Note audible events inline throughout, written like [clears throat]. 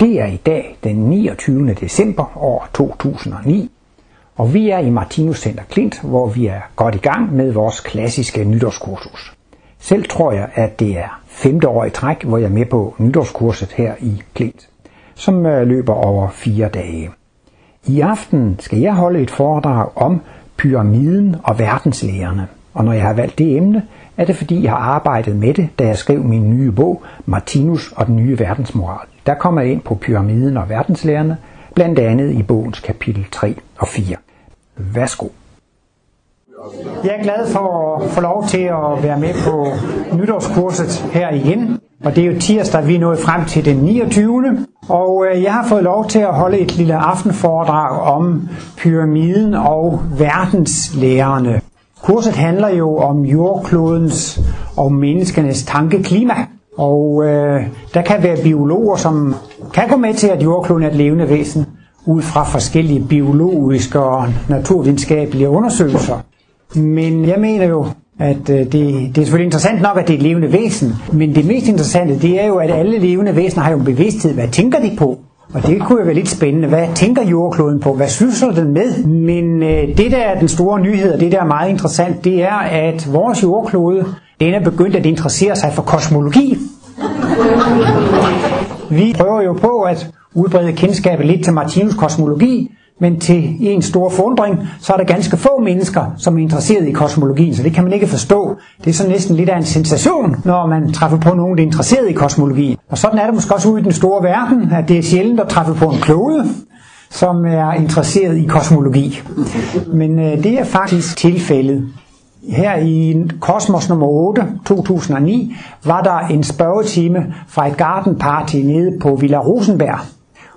Det er i dag den 29. december år 2009, og vi er i Martinus Center Klint, hvor vi er godt i gang med vores klassiske nytårskursus. Selv tror jeg, at det er femte år i træk, hvor jeg er med på nytårskurset her i Klint, som øh, løber over fire dage. I aften skal jeg holde et foredrag om pyramiden og verdenslægerne. Og når jeg har valgt det emne, er det fordi jeg har arbejdet med det, da jeg skrev min nye bog, Martinus og den nye verdensmoral. Der kommer jeg ind på pyramiden og verdenslærerne, blandt andet i bogens kapitel 3 og 4. Værsgo. Jeg er glad for at få lov til at være med på nytårskurset her igen. Og det er jo tirsdag, vi er nået frem til den 29. Og øh, jeg har fået lov til at holde et lille aftenforedrag om pyramiden og verdenslærerne. Kurset handler jo om jordklodens og menneskenes tankeklima. Og øh, der kan være biologer, som kan gå med til, at jordkloden er et levende væsen, ud fra forskellige biologiske og naturvidenskabelige undersøgelser. Men jeg mener jo, at øh, det, det er selvfølgelig interessant nok, at det er et levende væsen, men det mest interessante, det er jo, at alle levende væsener har jo en bevidsthed. Hvad tænker de på? Og det kunne jo være lidt spændende. Hvad tænker jordkloden på? Hvad sysler den med? Men øh, det der er den store nyhed, og det der er meget interessant, det er, at vores jordklode, Lena begyndte at interessere sig for kosmologi. Vi prøver jo på at udbrede kendskabet lidt til Martinus kosmologi, men til en stor forundring, så er der ganske få mennesker, som er interesseret i kosmologien, så det kan man ikke forstå. Det er så næsten lidt af en sensation, når man træffer på nogen, der er interesseret i kosmologien. Og sådan er det måske også ude i den store verden, at det er sjældent at træffe på en klode, som er interesseret i kosmologi. Men øh, det er faktisk tilfældet. Her i Kosmos nummer 8, 2009, var der en spørgetime fra et garden party nede på Villa Rosenberg.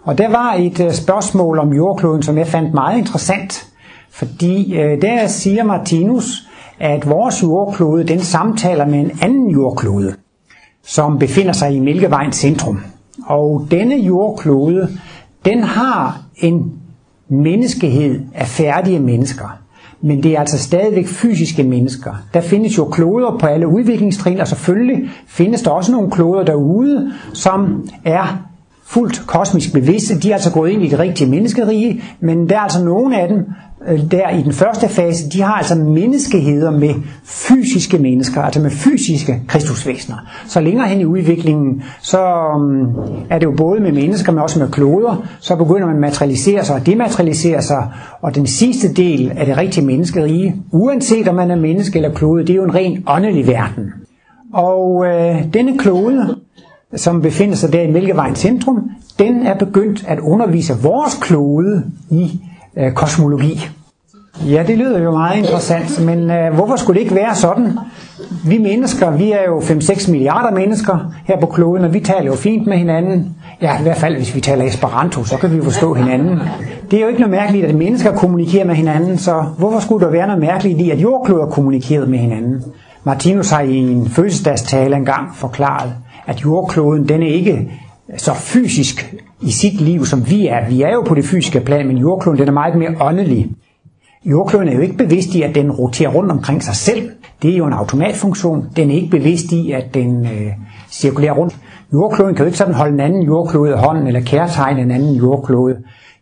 Og der var et øh, spørgsmål om jordkloden, som jeg fandt meget interessant. Fordi øh, der siger Martinus, at vores jordklode, den samtaler med en anden jordklode, som befinder sig i Mælkevejens centrum. Og denne jordklode, den har en menneskehed af færdige mennesker. Men det er altså stadigvæk fysiske mennesker. Der findes jo kloder på alle udviklingstrin, og selvfølgelig findes der også nogle kloder derude, som er fuldt kosmisk bevidste. De er altså gået ind i det rigtige menneskerige, men der er altså nogle af dem, Øh, der i den første fase, de har altså menneskeheder med fysiske mennesker, altså med fysiske kristusvæsener. Så længere hen i udviklingen, så mm, er det jo både med mennesker, men også med kloder, så begynder man at materialisere sig og dematerialisere sig, og den sidste del af det rigtige menneskerige, uanset om man er menneske eller klode, det er jo en ren åndelig verden. Og øh, denne klode, som befinder sig der i Mælkevejens centrum, den er begyndt at undervise vores klode i øh, kosmologi. Ja, det lyder jo meget interessant, men øh, hvorfor skulle det ikke være sådan? Vi mennesker, vi er jo 5-6 milliarder mennesker her på kloden, og vi taler jo fint med hinanden. Ja, i hvert fald hvis vi taler Esperanto, så kan vi forstå hinanden. Det er jo ikke noget mærkeligt, at mennesker kommunikerer med hinanden, så hvorfor skulle der være noget mærkeligt i, at jordkloder kommunikerer med hinanden? Martinus har i en fødselsdagstale engang forklaret, at jordkloden den er ikke så fysisk i sit liv, som vi er. Vi er jo på det fysiske plan, men jordkloden den er meget mere åndelig. Jordkloden er jo ikke bevidst i, at den roterer rundt omkring sig selv. Det er jo en automatfunktion. Den er ikke bevidst i, at den øh, cirkulerer rundt. Jordkloden kan jo ikke sådan holde en anden jordklode i hånden, eller kærtegne en anden jordklode.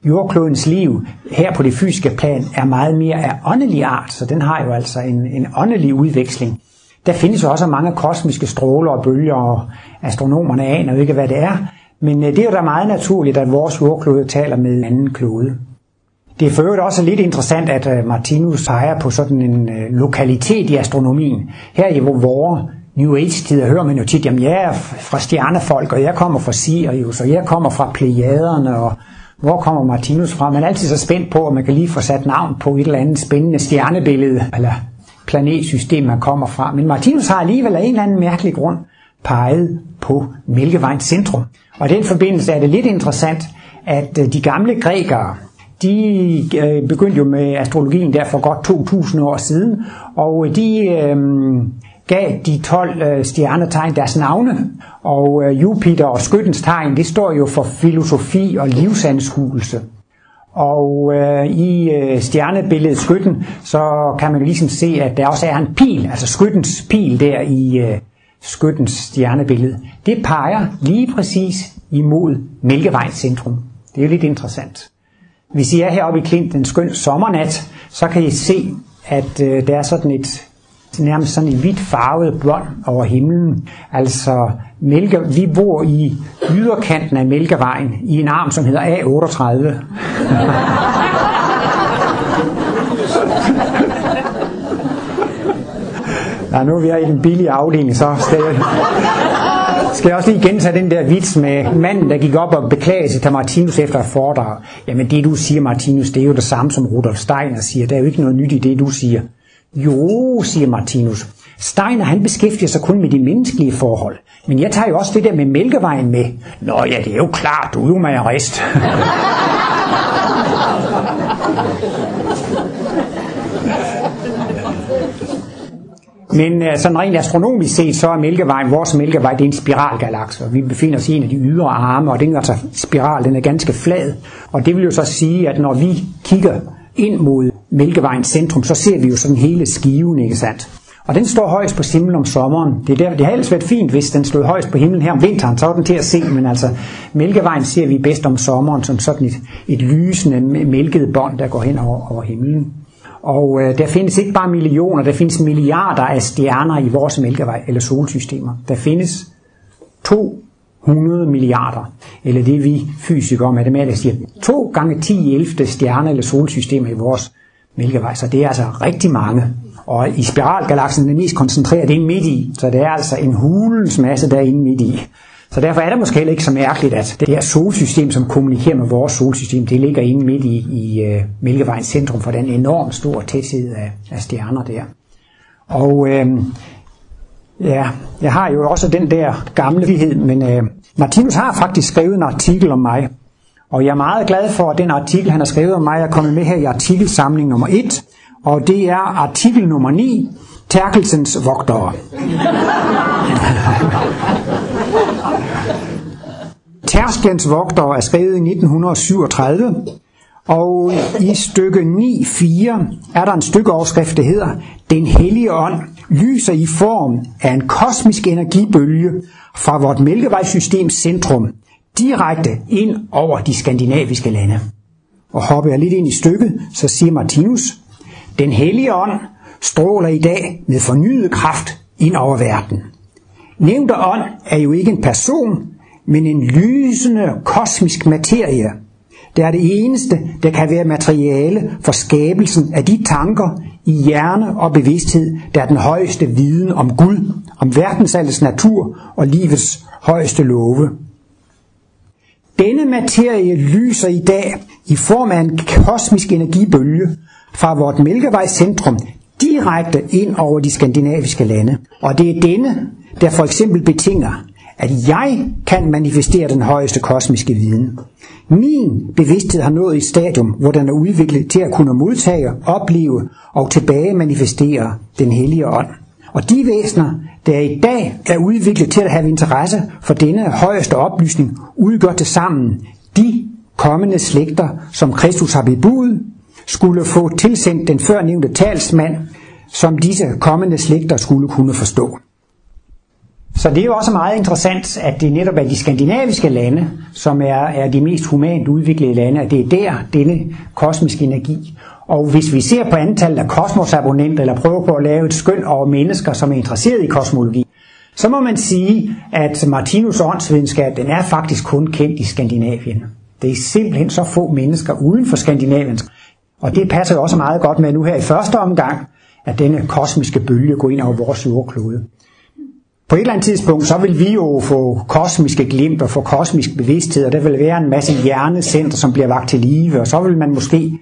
Jordklodens liv her på det fysiske plan er meget mere af åndelig art, så den har jo altså en, en åndelig udveksling. Der findes jo også mange kosmiske stråler og bølger, og astronomerne aner jo ikke, hvad det er. Men øh, det er jo da meget naturligt, at vores jordklode taler med en anden klode. Det er for øvrigt også lidt interessant, at øh, Martinus peger på sådan en øh, lokalitet i astronomien. Her i vores New Age-tider hører man jo tit, at jeg er fra stjernefolk, og jeg kommer fra Sirius, og jeg kommer fra Plejaderne, og hvor kommer Martinus fra? Man er altid så spændt på, at man kan lige få sat navn på et eller andet spændende stjernebillede, eller planetsystem, man kommer fra. Men Martinus har alligevel af en eller anden mærkelig grund peget på Mælkevejens centrum. Og i den forbindelse er det lidt interessant, at øh, de gamle grækere, de øh, begyndte jo med astrologien der for godt 2000 år siden, og øh, de øh, gav de 12 øh, stjernetegn deres navne, og øh, Jupiter og skyttens tegn, det står jo for filosofi og livsanskuelse. Og øh, i øh, stjernebilledet skytten, så kan man jo ligesom se, at der også er en pil, altså skyttens pil der i øh, skyttens stjernebillede. Det peger lige præcis imod Mælkevejens centrum. Det er lidt interessant. Hvis I er heroppe i Klint en skøn sommernat, så kan I se, at øh, der er sådan et nærmest sådan en hvidt farvet bånd over himlen. Altså, mælke, vi bor i yderkanten af Mælkevejen i en arm, som hedder A38. [laughs] Ja, nu er vi i den billige afdeling, så skal jeg, skal jeg også lige gentage den der vits med manden, der gik op og beklagede sig til Martinus efter et foredrag. Jamen det du siger, Martinus, det er jo det samme som Rudolf Steiner siger. Der er jo ikke noget nyt i det, du siger. Jo, siger Martinus. Steiner han beskæftiger sig kun med de menneskelige forhold. Men jeg tager jo også det der med mælkevejen med. Nå ja, det er jo klart, du er jo majorist. Men uh, sådan rent astronomisk set, så er Mælkevejen, vores Mælkevej, det er en spiralgalakse. Vi befinder os i en af de ydre arme, og den er altså spiral, den er ganske flad. Og det vil jo så sige, at når vi kigger ind mod Mælkevejens centrum, så ser vi jo sådan hele skiven, ikke sandt? Og den står højst på himlen om sommeren. Det, er der, det har ellers været fint, hvis den stod højst på himlen her om vinteren, så var den til at se, men altså Mælkevejen ser vi bedst om sommeren som sådan et, et lysende mælket bånd, der går hen over, over himlen. Og øh, der findes ikke bare millioner, der findes milliarder af stjerner i vores mælkevej eller solsystemer. Der findes 200 milliarder, eller det vi fysikere og matematikere siger, 2 gange 10 11 stjerner eller solsystemer i vores mælkevej. Så det er altså rigtig mange. Og i spiralgalaksen, den mest koncentreret, det er midt i. Så det er altså en hulens masse derinde midt i. Så derfor er det måske heller ikke så mærkeligt, at det her solsystem, som kommunikerer med vores solsystem, det ligger inde midt i, i uh, Mælkevejens centrum for den enormt store tæthed af, af stjerner der. Og øh, ja, jeg har jo også den der gamle vihed, men øh, Martinus har faktisk skrevet en artikel om mig. Og jeg er meget glad for, at den artikel, han har skrevet om mig, er kommet med her i artikelsamling nummer 1. Og det er artikel nummer 9, Terkelsens vogtere. Tersklens vogtere er skrevet i 1937, og i stykke 9.4 er der en stykke overskrift, der hedder Den hellige ånd lyser i form af en kosmisk energibølge fra vort mælkevejssystems centrum direkte ind over de skandinaviske lande. Og hopper jeg lidt ind i stykket, så siger Martinus, Den hellige ånd stråler i dag med fornyet kraft ind over verden. Nævnte ånd er jo ikke en person, men en lysende kosmisk materie. Det er det eneste, der kan være materiale for skabelsen af de tanker i hjerne og bevidsthed, der er den højeste viden om Gud, om verdensaldets natur og livets højeste love. Denne materie lyser i dag i form af en kosmisk energibølge fra vort mælkevejscentrum direkte ind over de skandinaviske lande. Og det er denne, der for eksempel betinger, at jeg kan manifestere den højeste kosmiske viden. Min bevidsthed har nået et stadium, hvor den er udviklet til at kunne modtage, opleve og tilbage manifestere den hellige ånd. Og de væsener, der i dag er udviklet til at have interesse for denne højeste oplysning, udgør til sammen de kommende slægter, som Kristus har bebudet, skulle få tilsendt den førnævnte talsmand, som disse kommende slægter skulle kunne forstå. Så det er jo også meget interessant, at det netop er de skandinaviske lande, som er, er de mest humant udviklede lande, at det er der, denne kosmiske energi. Og hvis vi ser på antallet af kosmosabonnenter, eller prøver på at lave et skøn over mennesker, som er interesseret i kosmologi, så må man sige, at Martinus åndsvidenskab, den er faktisk kun kendt i Skandinavien. Det er simpelthen så få mennesker uden for Skandinavien. Og det passer jo også meget godt med nu her i første omgang, at denne kosmiske bølge går ind over vores jordklode. På et eller andet tidspunkt, så vil vi jo få kosmiske glimt og få kosmisk bevidsthed, og der vil være en masse hjernecenter, som bliver vagt til live, og så vil man måske,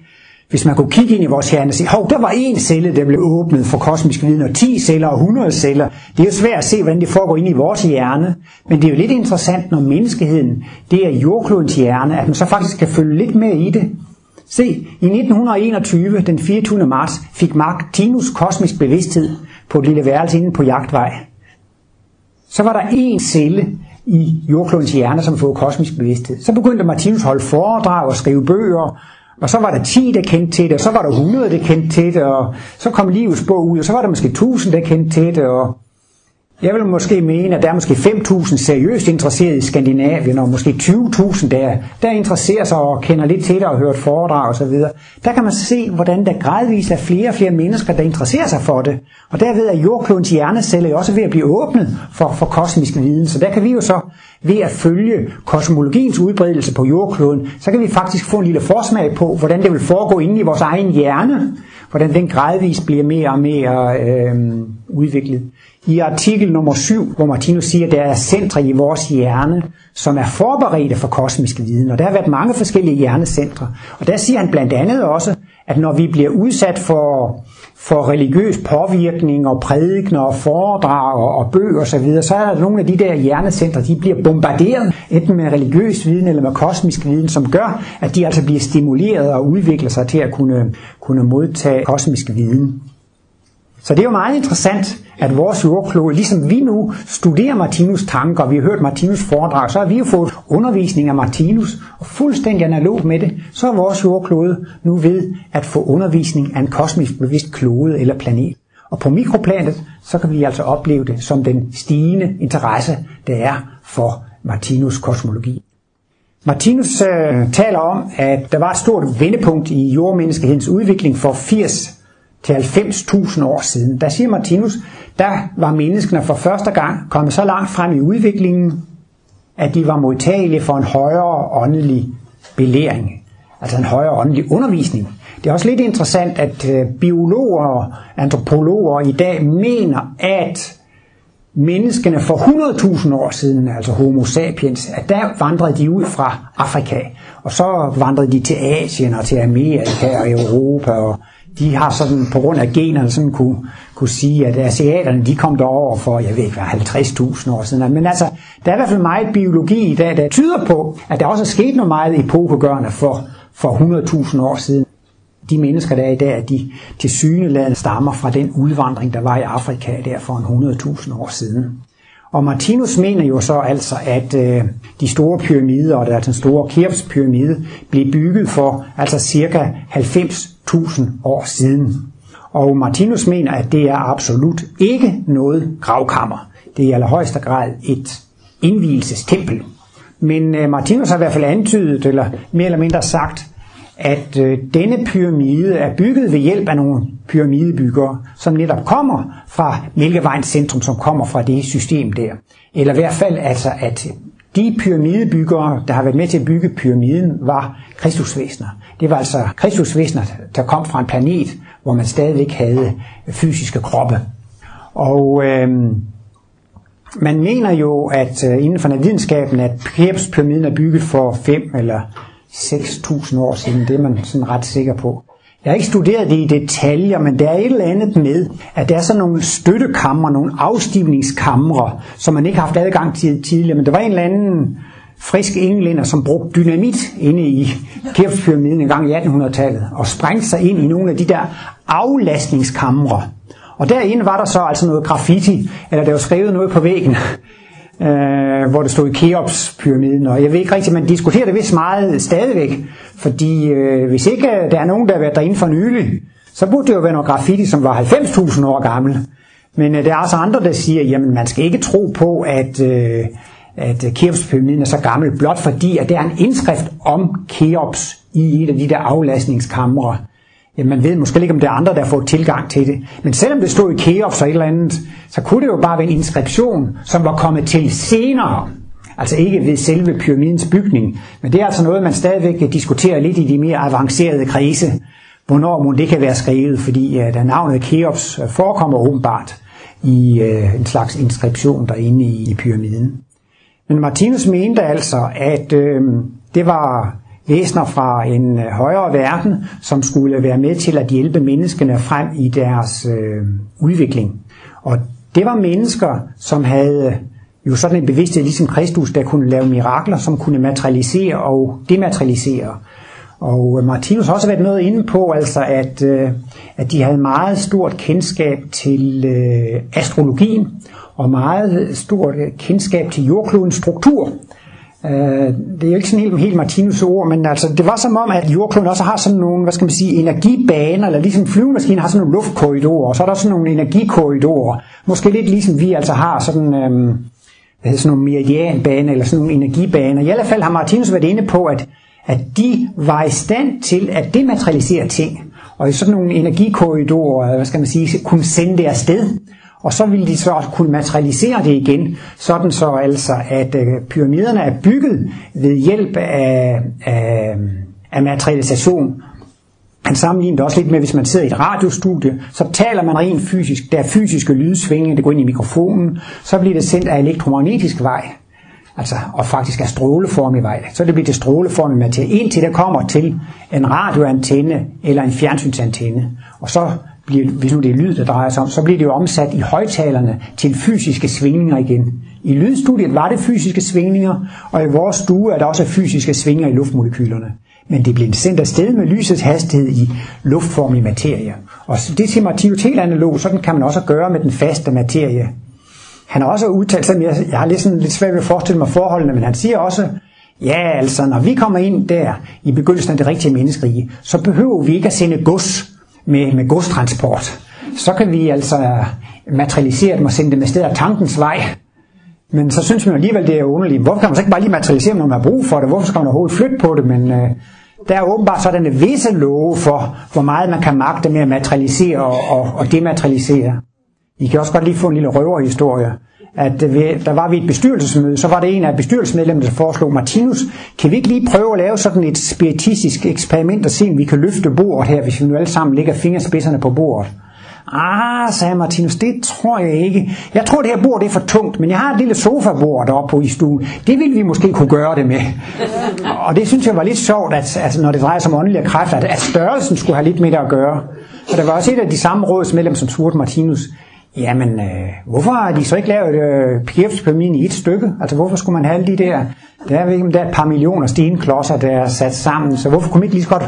hvis man kunne kigge ind i vores hjerne og sige, hov, der var en celle, der blev åbnet for kosmisk viden, og 10 celler og 100 celler. Det er jo svært at se, hvordan det foregår ind i vores hjerne, men det er jo lidt interessant, når menneskeheden, det er jordklodens hjerne, at man så faktisk kan følge lidt med i det. Se, i 1921, den 24. marts, fik Martinus kosmisk bevidsthed på et lille værelse inde på jagtvej så var der en celle i jordklodens hjerne, som fik kosmisk bevidsthed. Så begyndte Martinus at holde foredrag og skrive bøger, og så var der 10, der kendte til det, og så var der 100, der kendte til det, og så kom livets bog ud, og så var der måske 1000, der kendte til det, og jeg vil måske mene, at der er måske 5.000 seriøst interesserede i Skandinavien, og måske 20.000 der, der interesserer sig og kender lidt til det og hørt foredrag osv. Der kan man se, hvordan der gradvist er flere og flere mennesker, der interesserer sig for det. Og derved er jordklodens hjerneceller jo også ved at blive åbnet for, for kosmisk viden. Så der kan vi jo så ved at følge kosmologiens udbredelse på jordkloden, så kan vi faktisk få en lille forsmag på, hvordan det vil foregå inde i vores egen hjerne, hvordan den gradvist bliver mere og mere øh, udviklet. I artikel nummer 7, hvor Martinus siger, at der er centre i vores hjerne, som er forberedte for kosmisk viden, og der har været mange forskellige hjernecentre. Og der siger han blandt andet også, at når vi bliver udsat for, for religiøs påvirkning og prædikner og foredrag og, og bøger osv., så er der nogle af de der hjernecentre, de bliver bombarderet, enten med religiøs viden eller med kosmisk viden, som gør, at de altså bliver stimuleret og udvikler sig til at kunne, kunne modtage kosmisk viden. Så det er jo meget interessant, at vores jordklode, ligesom vi nu studerer Martinus tanker, og vi har hørt Martinus foredrag, så har vi jo fået undervisning af Martinus, og fuldstændig analog med det, så er vores jordklode nu ved at få undervisning af en kosmisk bevidst klode eller planet. Og på mikroplanet, så kan vi altså opleve det som den stigende interesse, der er for Martinus kosmologi. Martinus øh, taler om, at der var et stort vendepunkt i jordmenneskehedens udvikling for 80 til 90.000 år siden. Der siger Martinus, der var menneskene for første gang kommet så langt frem i udviklingen, at de var modtagelige for en højere åndelig belæring, altså en højere åndelig undervisning. Det er også lidt interessant, at øh, biologer og antropologer i dag mener, at menneskene for 100.000 år siden, altså homo sapiens, at der vandrede de ud fra Afrika, og så vandrede de til Asien og til Amerika og Europa og de har sådan på grund af generne sådan kunne, kunne sige, at asiaterne de kom derover for, jeg ved ikke hvad, 50.000 år siden. Men altså, der er i hvert fald meget biologi i dag, der tyder på, at der også er sket noget meget epokegørende for, for 100.000 år siden. De mennesker, der er i dag, de til syneladende stammer fra den udvandring, der var i Afrika der for en 100.000 år siden. Og Martinus mener jo så altså, at øh, de store pyramider, og der er den store Keops pyramide, blev bygget for altså cirka 90.000 år siden. Og Martinus mener, at det er absolut ikke noget gravkammer. Det er i allerhøjeste grad et indvielsestempel. Men øh, Martinus har i hvert fald antydet, eller mere eller mindre sagt, at øh, denne pyramide er bygget ved hjælp af nogle pyramidebyggere, som netop kommer fra Mælkevejens centrum, som kommer fra det system der. Eller i hvert fald altså, at de pyramidebyggere, der har været med til at bygge pyramiden, var kristusvæsener. Det var altså kristusvæsener, der kom fra en planet, hvor man stadigvæk havde fysiske kroppe. Og øh, man mener jo, at øh, inden for videnskaben, at Keops-pyramiden er bygget for 5 eller 6.000 år siden. Det er man sådan ret sikker på. Jeg har ikke studeret det i detaljer, men der er et eller andet med, at der er sådan nogle støttekamre, nogle afstivningskamre, som man ikke har haft adgang til tidligere. Men der var en eller anden frisk englænder, som brugte dynamit inde i Kæftpyramiden en gang i 1800-tallet, og sprængte sig ind i nogle af de der aflastningskamre. Og derinde var der så altså noget graffiti, eller der var skrevet noget på væggen, øh, hvor det stod i Keops-pyramiden, og jeg ved ikke rigtigt, man diskuterer det vist meget stadigvæk, fordi øh, hvis ikke øh, der er nogen, der har været derinde for nylig, så burde det jo være noget graffiti, som var 90.000 år gammel. Men øh, der er også andre, der siger, jamen man skal ikke tro på, at, øh, at øh, Keops-pyramiden er så gammel, blot fordi, at der er en indskrift om Keops i et af de der aflastningskamre ja, man ved måske ikke, om det er andre, der får tilgang til det. Men selvom det stod i Keops og et eller andet, så kunne det jo bare være en inskription, som var kommet til senere. Altså ikke ved selve pyramidens bygning. Men det er altså noget, man stadigvæk diskuterer lidt i de mere avancerede krise. Hvornår må det kan være skrevet, fordi uh, da navnet Keops øh, forekommer åbenbart i uh, en slags inskription derinde i, i pyramiden. Men Martinus mente altså, at uh, det var væsener fra en øh, højere verden, som skulle være med til at hjælpe menneskene frem i deres øh, udvikling. Og det var mennesker, som havde øh, jo sådan en bevidsthed ligesom Kristus, der kunne lave mirakler, som kunne materialisere og dematerialisere. Og øh, Martinus har også været noget inde på, altså at, øh, at de havde meget stort kendskab til øh, astrologien, og meget stort kendskab til jordklodens struktur. Øh, det er jo ikke sådan helt, helt Martinus ord, men altså, det var som om, at jordkloden også har sådan nogle, hvad skal man sige, energibaner, eller ligesom flyvemaskinen har sådan nogle luftkorridorer, og så er der sådan nogle energikorridorer. Måske lidt ligesom vi altså har sådan, øhm, hvad hedder sådan nogle meridianbaner, eller sådan nogle energibaner. I alle fald har Martinus været inde på, at, at de var i stand til at dematerialisere ting, og i sådan nogle energikorridorer, hvad skal man sige, kunne sende det afsted. Og så ville de så kunne materialisere det igen, sådan så altså, at øh, pyramiderne er bygget ved hjælp af, af, af materialisation. Han sammenligner det også lidt med, hvis man sidder i et radiostudie, så taler man rent fysisk, der er fysiske lydsvinge, det går ind i mikrofonen, så bliver det sendt af elektromagnetisk vej, altså, og faktisk er stråleformig vej. Så det bliver det stråleformige materie, indtil der kommer til en radioantenne eller en fjernsynsantenne. Og så bliver, hvis nu det er lyd, der drejer sig om, så bliver det jo omsat i højtalerne til fysiske svingninger igen. I lydstudiet var det fysiske svingninger, og i vores stue er der også fysiske svingninger i luftmolekylerne. Men det bliver sendt afsted med lysets hastighed i luftformelig materie. Og det siger Martinus helt analog, sådan kan man også gøre med den faste materie. Han har også udtalt sig, jeg, jeg har lidt, sådan, lidt svært ved at forestille mig forholdene, men han siger også, ja altså, når vi kommer ind der i begyndelsen af det rigtige menneskerige, så behøver vi ikke at sende gods med, med godstransport, så kan vi altså materialisere dem og sende dem afsted af tankens vej. Men så synes man alligevel, det er underligt. Hvorfor kan man så ikke bare lige materialisere dem, når man har brug for det? Hvorfor skal man overhovedet flytte på det? Men øh, der er åbenbart sådan en visse love for, hvor meget man kan magte med at materialisere og, og, og dematerialisere. I kan også godt lige få en lille røverhistorie at øh, der var vi et bestyrelsesmøde, så var det en af bestyrelsesmedlemmerne, der foreslog, Martinus, kan vi ikke lige prøve at lave sådan et spiritistisk eksperiment og se, om vi kan løfte bordet her, hvis vi nu alle sammen lægger fingerspidserne på bordet? Ah, sagde Martinus, det tror jeg ikke. Jeg tror, det her bord det er for tungt, men jeg har et lille sofabord deroppe på i stuen. Det ville vi måske kunne gøre det med. [laughs] Og det synes jeg var lidt sjovt, at, at når det drejer sig om åndelige kræfter, at, at størrelsen skulle have lidt med det at gøre. Og der var også et af de samme rådsmedlemmer, som spurgte Martinus, Jamen, øh, hvorfor har de så ikke lavet øh, pyramiden i et stykke? Altså, hvorfor skulle man have alle de der, der er, ikke, der er et par millioner stenklodser, der er sat sammen, så hvorfor kunne man ikke lige så godt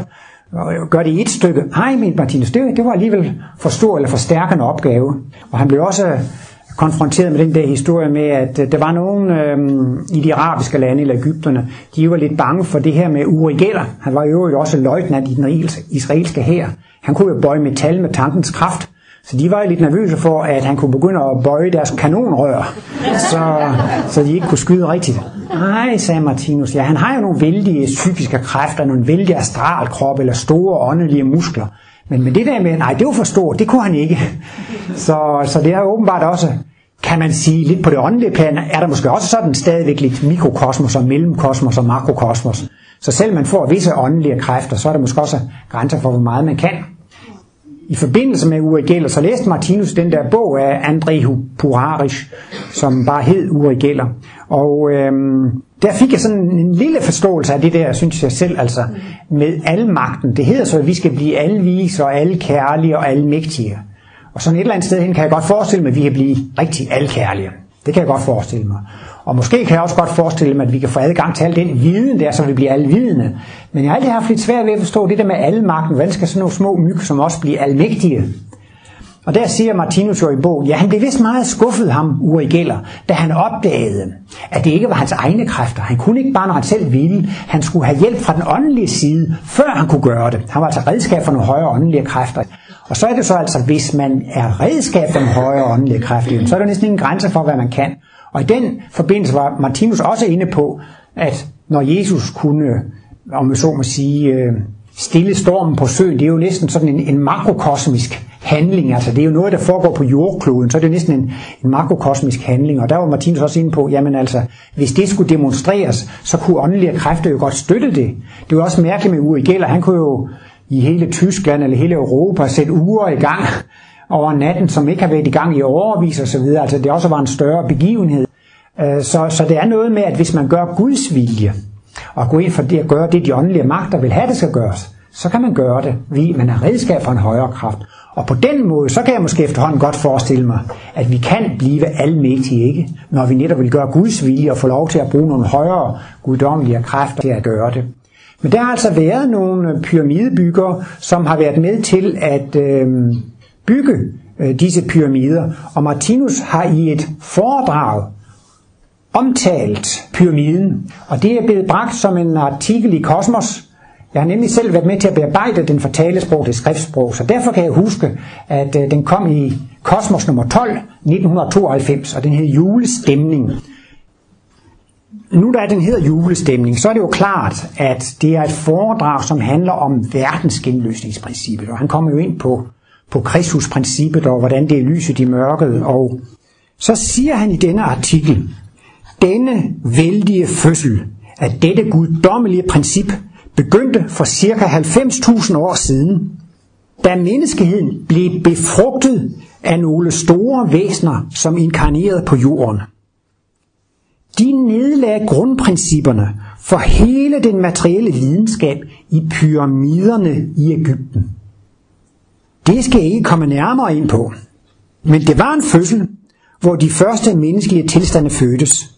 øh, gøre det i et stykke? Nej, men Martinus, det, det var alligevel for stor eller for stærkende opgave. Og han blev også øh, konfronteret med den der historie med, at øh, der var nogen øh, i de arabiske lande, eller Ægypterne, de var lidt bange for det her med Uri Geller. Han var jo også løjtnant i den israelske hær. Han kunne jo bøje metal med tankens kraft. Så de var lidt nervøse for, at han kunne begynde at bøje deres kanonrør, så, så de ikke kunne skyde rigtigt. Nej, sagde Martinus, ja, han har jo nogle vældige psykiske kræfter, nogle vældige astralkrop eller store åndelige muskler. Men med det der med, nej, det var for stort, det kunne han ikke. Så, så det er åbenbart også, kan man sige, lidt på det åndelige plan, er der måske også sådan stadigvæk lidt mikrokosmos og mellemkosmos og makrokosmos. Så selv man får visse åndelige kræfter, så er der måske også grænser for, hvor meget man kan i forbindelse med Uri Geller, så læste Martinus den der bog af André Purarisch, som bare hed Uri Geller. Og øhm, der fik jeg sådan en lille forståelse af det der, synes jeg selv, altså med almagten. Det hedder så, at vi skal blive alvise og alkærlige og almægtige. Og sådan et eller andet sted hen kan jeg godt forestille mig, at vi kan blive rigtig alkærlige. Det kan jeg godt forestille mig. Og måske kan jeg også godt forestille mig, at vi kan få adgang til al den viden der, så vi bliver alvidende. Men jeg har altid haft lidt svært ved at forstå det der med almagten. Hvordan skal sådan nogle små myg som også blive almægtige? Og der siger Martinus jo i bogen, ja han blev vist meget skuffet ham, Uri Geller, da han opdagede, at det ikke var hans egne kræfter. Han kunne ikke bare, når han selv ville. Han skulle have hjælp fra den åndelige side, før han kunne gøre det. Han var altså redskab for nogle højere åndelige kræfter. Og så er det så altså, hvis man er redskab for nogle højere åndelige kræfter, så er der næsten ingen grænse for, hvad man kan. Og i den forbindelse var Martinus også inde på, at når Jesus kunne, om man så må sige, øh, stille stormen på søen, det er jo næsten sådan en, en makrokosmisk handling, altså det er jo noget, der foregår på jordkloden, så er det næsten en, en makrokosmisk handling, og der var Martinus også inde på, jamen altså, hvis det skulle demonstreres, så kunne åndelige kræfter jo godt støtte det. Det var også mærkeligt med Uri Geller, han kunne jo i hele Tyskland eller hele Europa sætte uger i gang over natten, som ikke har været i gang i overvis og så videre. Altså det også var en større begivenhed. Øh, så, så det er noget med, at hvis man gør Guds vilje, og går ind for det at gøre det, de åndelige magter vil have, det skal gøres, så kan man gøre det, fordi man er redskab for en højere kraft. Og på den måde, så kan jeg måske efterhånden godt forestille mig, at vi kan blive almægtige, ikke? Når vi netop vil gøre Guds vilje og få lov til at bruge nogle højere guddommelige kræfter til at gøre det. Men der har altså været nogle pyramidebyggere, som har været med til at øh, bygge øh, disse pyramider. Og Martinus har i et foredrag omtalt pyramiden, og det er blevet bragt som en artikel i Kosmos. Jeg har nemlig selv været med til at bearbejde den fra talesprog til skriftsprog, så derfor kan jeg huske, at øh, den kom i Kosmos nummer 12, 1992, og den hed Julestemning. Nu da den hedder julestemning, så er det jo klart, at det er et foredrag, som handler om verdensgenløsningsprincippet, og han kommer jo ind på, på Kristusprincippet og hvordan det er lyset i mørket, og så siger han i denne artikel, denne vældige fødsel af dette guddommelige princip begyndte for ca. 90.000 år siden, da menneskeheden blev befrugtet af nogle store væsener, som inkarnerede på jorden. De nedlagde grundprincipperne for hele den materielle videnskab i pyramiderne i Ægypten. Det skal jeg ikke komme nærmere ind på. Men det var en fødsel, hvor de første menneskelige tilstande fødtes.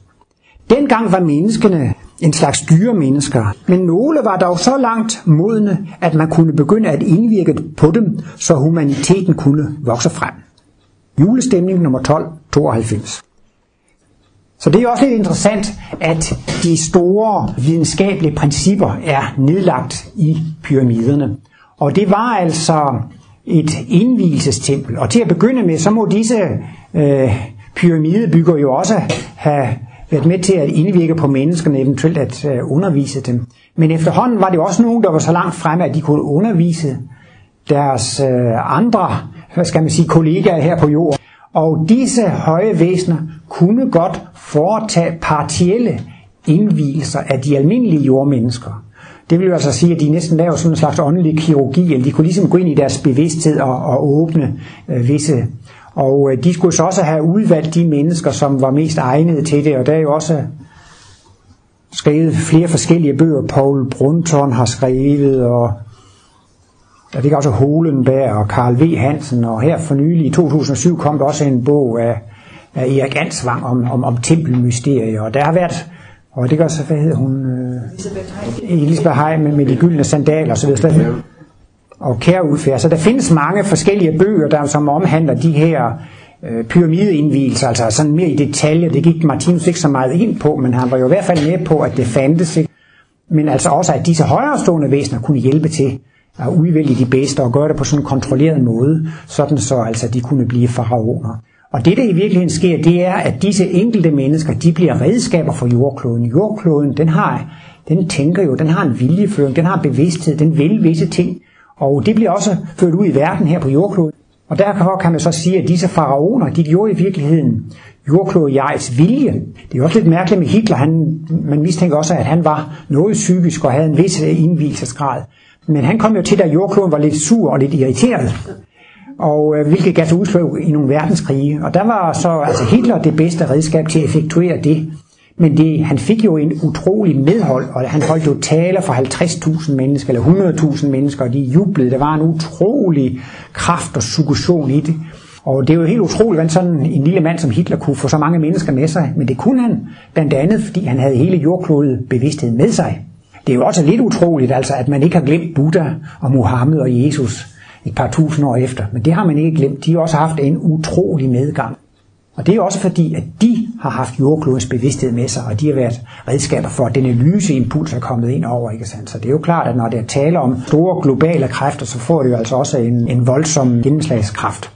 Dengang var menneskene en slags dyremennesker, men nogle var dog så langt modne, at man kunne begynde at indvirke på dem, så humaniteten kunne vokse frem. Julestemning nummer 1292. Så det er også lidt interessant, at de store videnskabelige principper er nedlagt i pyramiderne. Og det var altså et indvielsestempel. Og til at begynde med, så må disse øh, pyramidebygger jo også have været med til at indvirke på menneskerne, eventuelt at øh, undervise dem. Men efterhånden var det også nogen, der var så langt fremme, at de kunne undervise deres øh, andre, hvad skal man sige, kollegaer her på jorden. Og disse høje væsener kunne godt foretage partielle indvielser af de almindelige jordmennesker. Det vil jo altså sige, at de næsten laver sådan en slags åndelig kirurgi, eller de kunne ligesom gå ind i deres bevidsthed og, og åbne øh, visse. Og øh, de skulle så også have udvalgt de mennesker, som var mest egnede til det, og der er jo også skrevet flere forskellige bøger. Paul Brunton har skrevet, og der ligger også Holenberg og Karl V. Hansen, og her for nylig i 2007 kom der også en bog af, af Erik Ansvang om, om, om tempelmysterier, og der har været og det gør så, hvad hedder hun? Øh, Elisabeth Heim med, med de gyldne sandaler og så videre. Og. Så der findes mange forskellige bøger, der som omhandler de her øh, pyramideindvielser, altså sådan mere i detaljer. Det gik Martinus ikke så meget ind på, men han var jo i hvert fald med på, at det fandtes. Ikke? Men altså også, at disse højerestående væsener kunne hjælpe til at udvælge de bedste og gøre det på sådan en kontrolleret måde, sådan så altså de kunne blive faraoner. Og det, der i virkeligheden sker, det er, at disse enkelte mennesker, de bliver redskaber for jordkloden. Jordkloden, den har, den tænker jo, den har en viljeføring, den har bevidsthed, den vil visse ting. Og det bliver også ført ud i verden her på jordkloden. Og derfor kan man så sige, at disse faraoner, de gjorde i virkeligheden jordklodejegets vilje. Det er også lidt mærkeligt med Hitler. Han, man mistænker også, at han var noget psykisk og havde en vis indvielsesgrad. Men han kom jo til, da jordkloden var lidt sur og lidt irriteret og øh, hvilket gav sig altså udslag i nogle verdenskrige. Og der var så altså Hitler det bedste redskab til at effektuere det. Men det, han fik jo en utrolig medhold, og han holdt jo taler for 50.000 mennesker, eller 100.000 mennesker, og de jublede. Der var en utrolig kraft og suggestion i det. Og det er jo helt utroligt, hvordan sådan en lille mand som Hitler kunne få så mange mennesker med sig. Men det kunne han blandt andet, fordi han havde hele jordklodet bevidsthed med sig. Det er jo også lidt utroligt, altså, at man ikke har glemt Buddha og Muhammed og Jesus et par tusind år efter. Men det har man ikke glemt. De har også haft en utrolig medgang. Og det er også fordi, at de har haft jordklodens bevidsthed med sig, og de har været redskaber for, at denne lyseimpuls er kommet ind over. Ikke sandt? Så det er jo klart, at når der taler tale om store globale kræfter, så får det jo altså også en, en voldsom gennemslagskraft.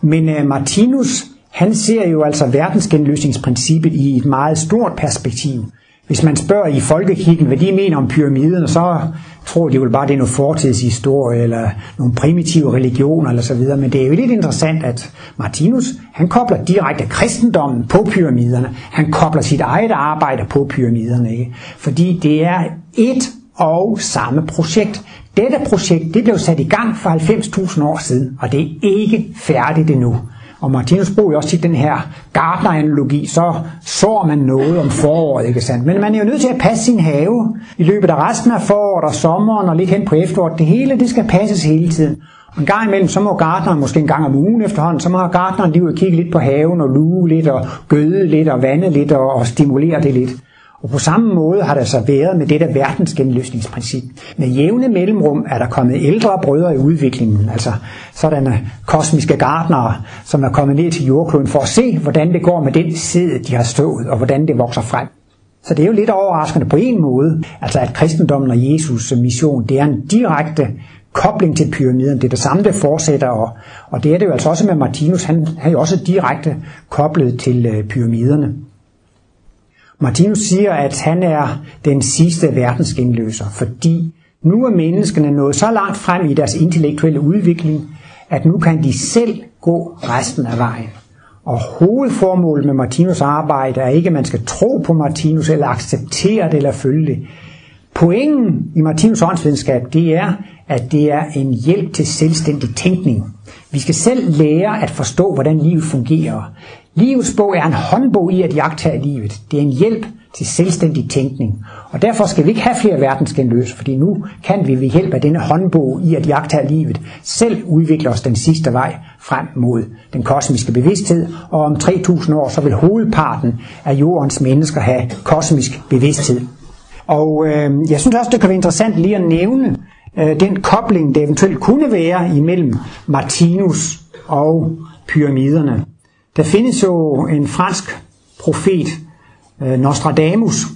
Men uh, Martinus, han ser jo altså verdensgenløsningsprincippet i et meget stort perspektiv. Hvis man spørger i folkekirken, hvad de mener om pyramiden, så tror de vel bare, det er noget fortidshistorie, eller nogle primitive religioner, eller så videre. Men det er jo lidt interessant, at Martinus, han kobler direkte kristendommen på pyramiderne. Han kobler sit eget arbejde på pyramiderne. Ikke? Fordi det er et og samme projekt. Dette projekt det blev sat i gang for 90.000 år siden, og det er ikke færdigt endnu. Og Martinus bruger jo også til den her gardner-analogi, så sår man noget om foråret, ikke sandt? Men man er jo nødt til at passe sin have i løbet af resten af foråret og sommeren og lidt hen på efteråret. Det hele, det skal passes hele tiden. Og en gang imellem, så må gardneren måske en gang om ugen efterhånden, så må gardneren lige ud og kigge lidt på haven og luge lidt og gøde lidt og vande lidt og, og stimulere det lidt. Og på samme måde har der så været med dette verdensgenløsningsprincip. Med jævne mellemrum er der kommet ældre brødre i udviklingen, altså sådanne kosmiske gardnere, som er kommet ned til jordkloden for at se, hvordan det går med den sæde, de har stået, og hvordan det vokser frem. Så det er jo lidt overraskende på en måde, altså at kristendommen og Jesus mission, det er en direkte kobling til pyramiden. Det er det samme, der fortsætter, og, og det er det jo altså også med Martinus. Han, han er jo også direkte koblet til øh, pyramiderne. Martinus siger, at han er den sidste verdensgenløser, fordi nu er menneskene nået så langt frem i deres intellektuelle udvikling, at nu kan de selv gå resten af vejen. Og hovedformålet med Martinus arbejde er ikke, at man skal tro på Martinus eller acceptere det eller følge det. Pointen i Martinus åndsvidenskab, det er, at det er en hjælp til selvstændig tænkning. Vi skal selv lære at forstå, hvordan livet fungerer. Livets bog er en håndbog i at jagtage livet. Det er en hjælp til selvstændig tænkning. Og derfor skal vi ikke have flere verdensgenløse, fordi nu kan vi ved hjælp af denne håndbog i at jagtage livet selv udvikle os den sidste vej frem mod den kosmiske bevidsthed, og om 3000 år så vil hovedparten af jordens mennesker have kosmisk bevidsthed. Og øh, jeg synes også, det kan være interessant lige at nævne øh, den kobling, der eventuelt kunne være imellem Martinus og pyramiderne. Der findes jo en fransk profet, øh, Nostradamus,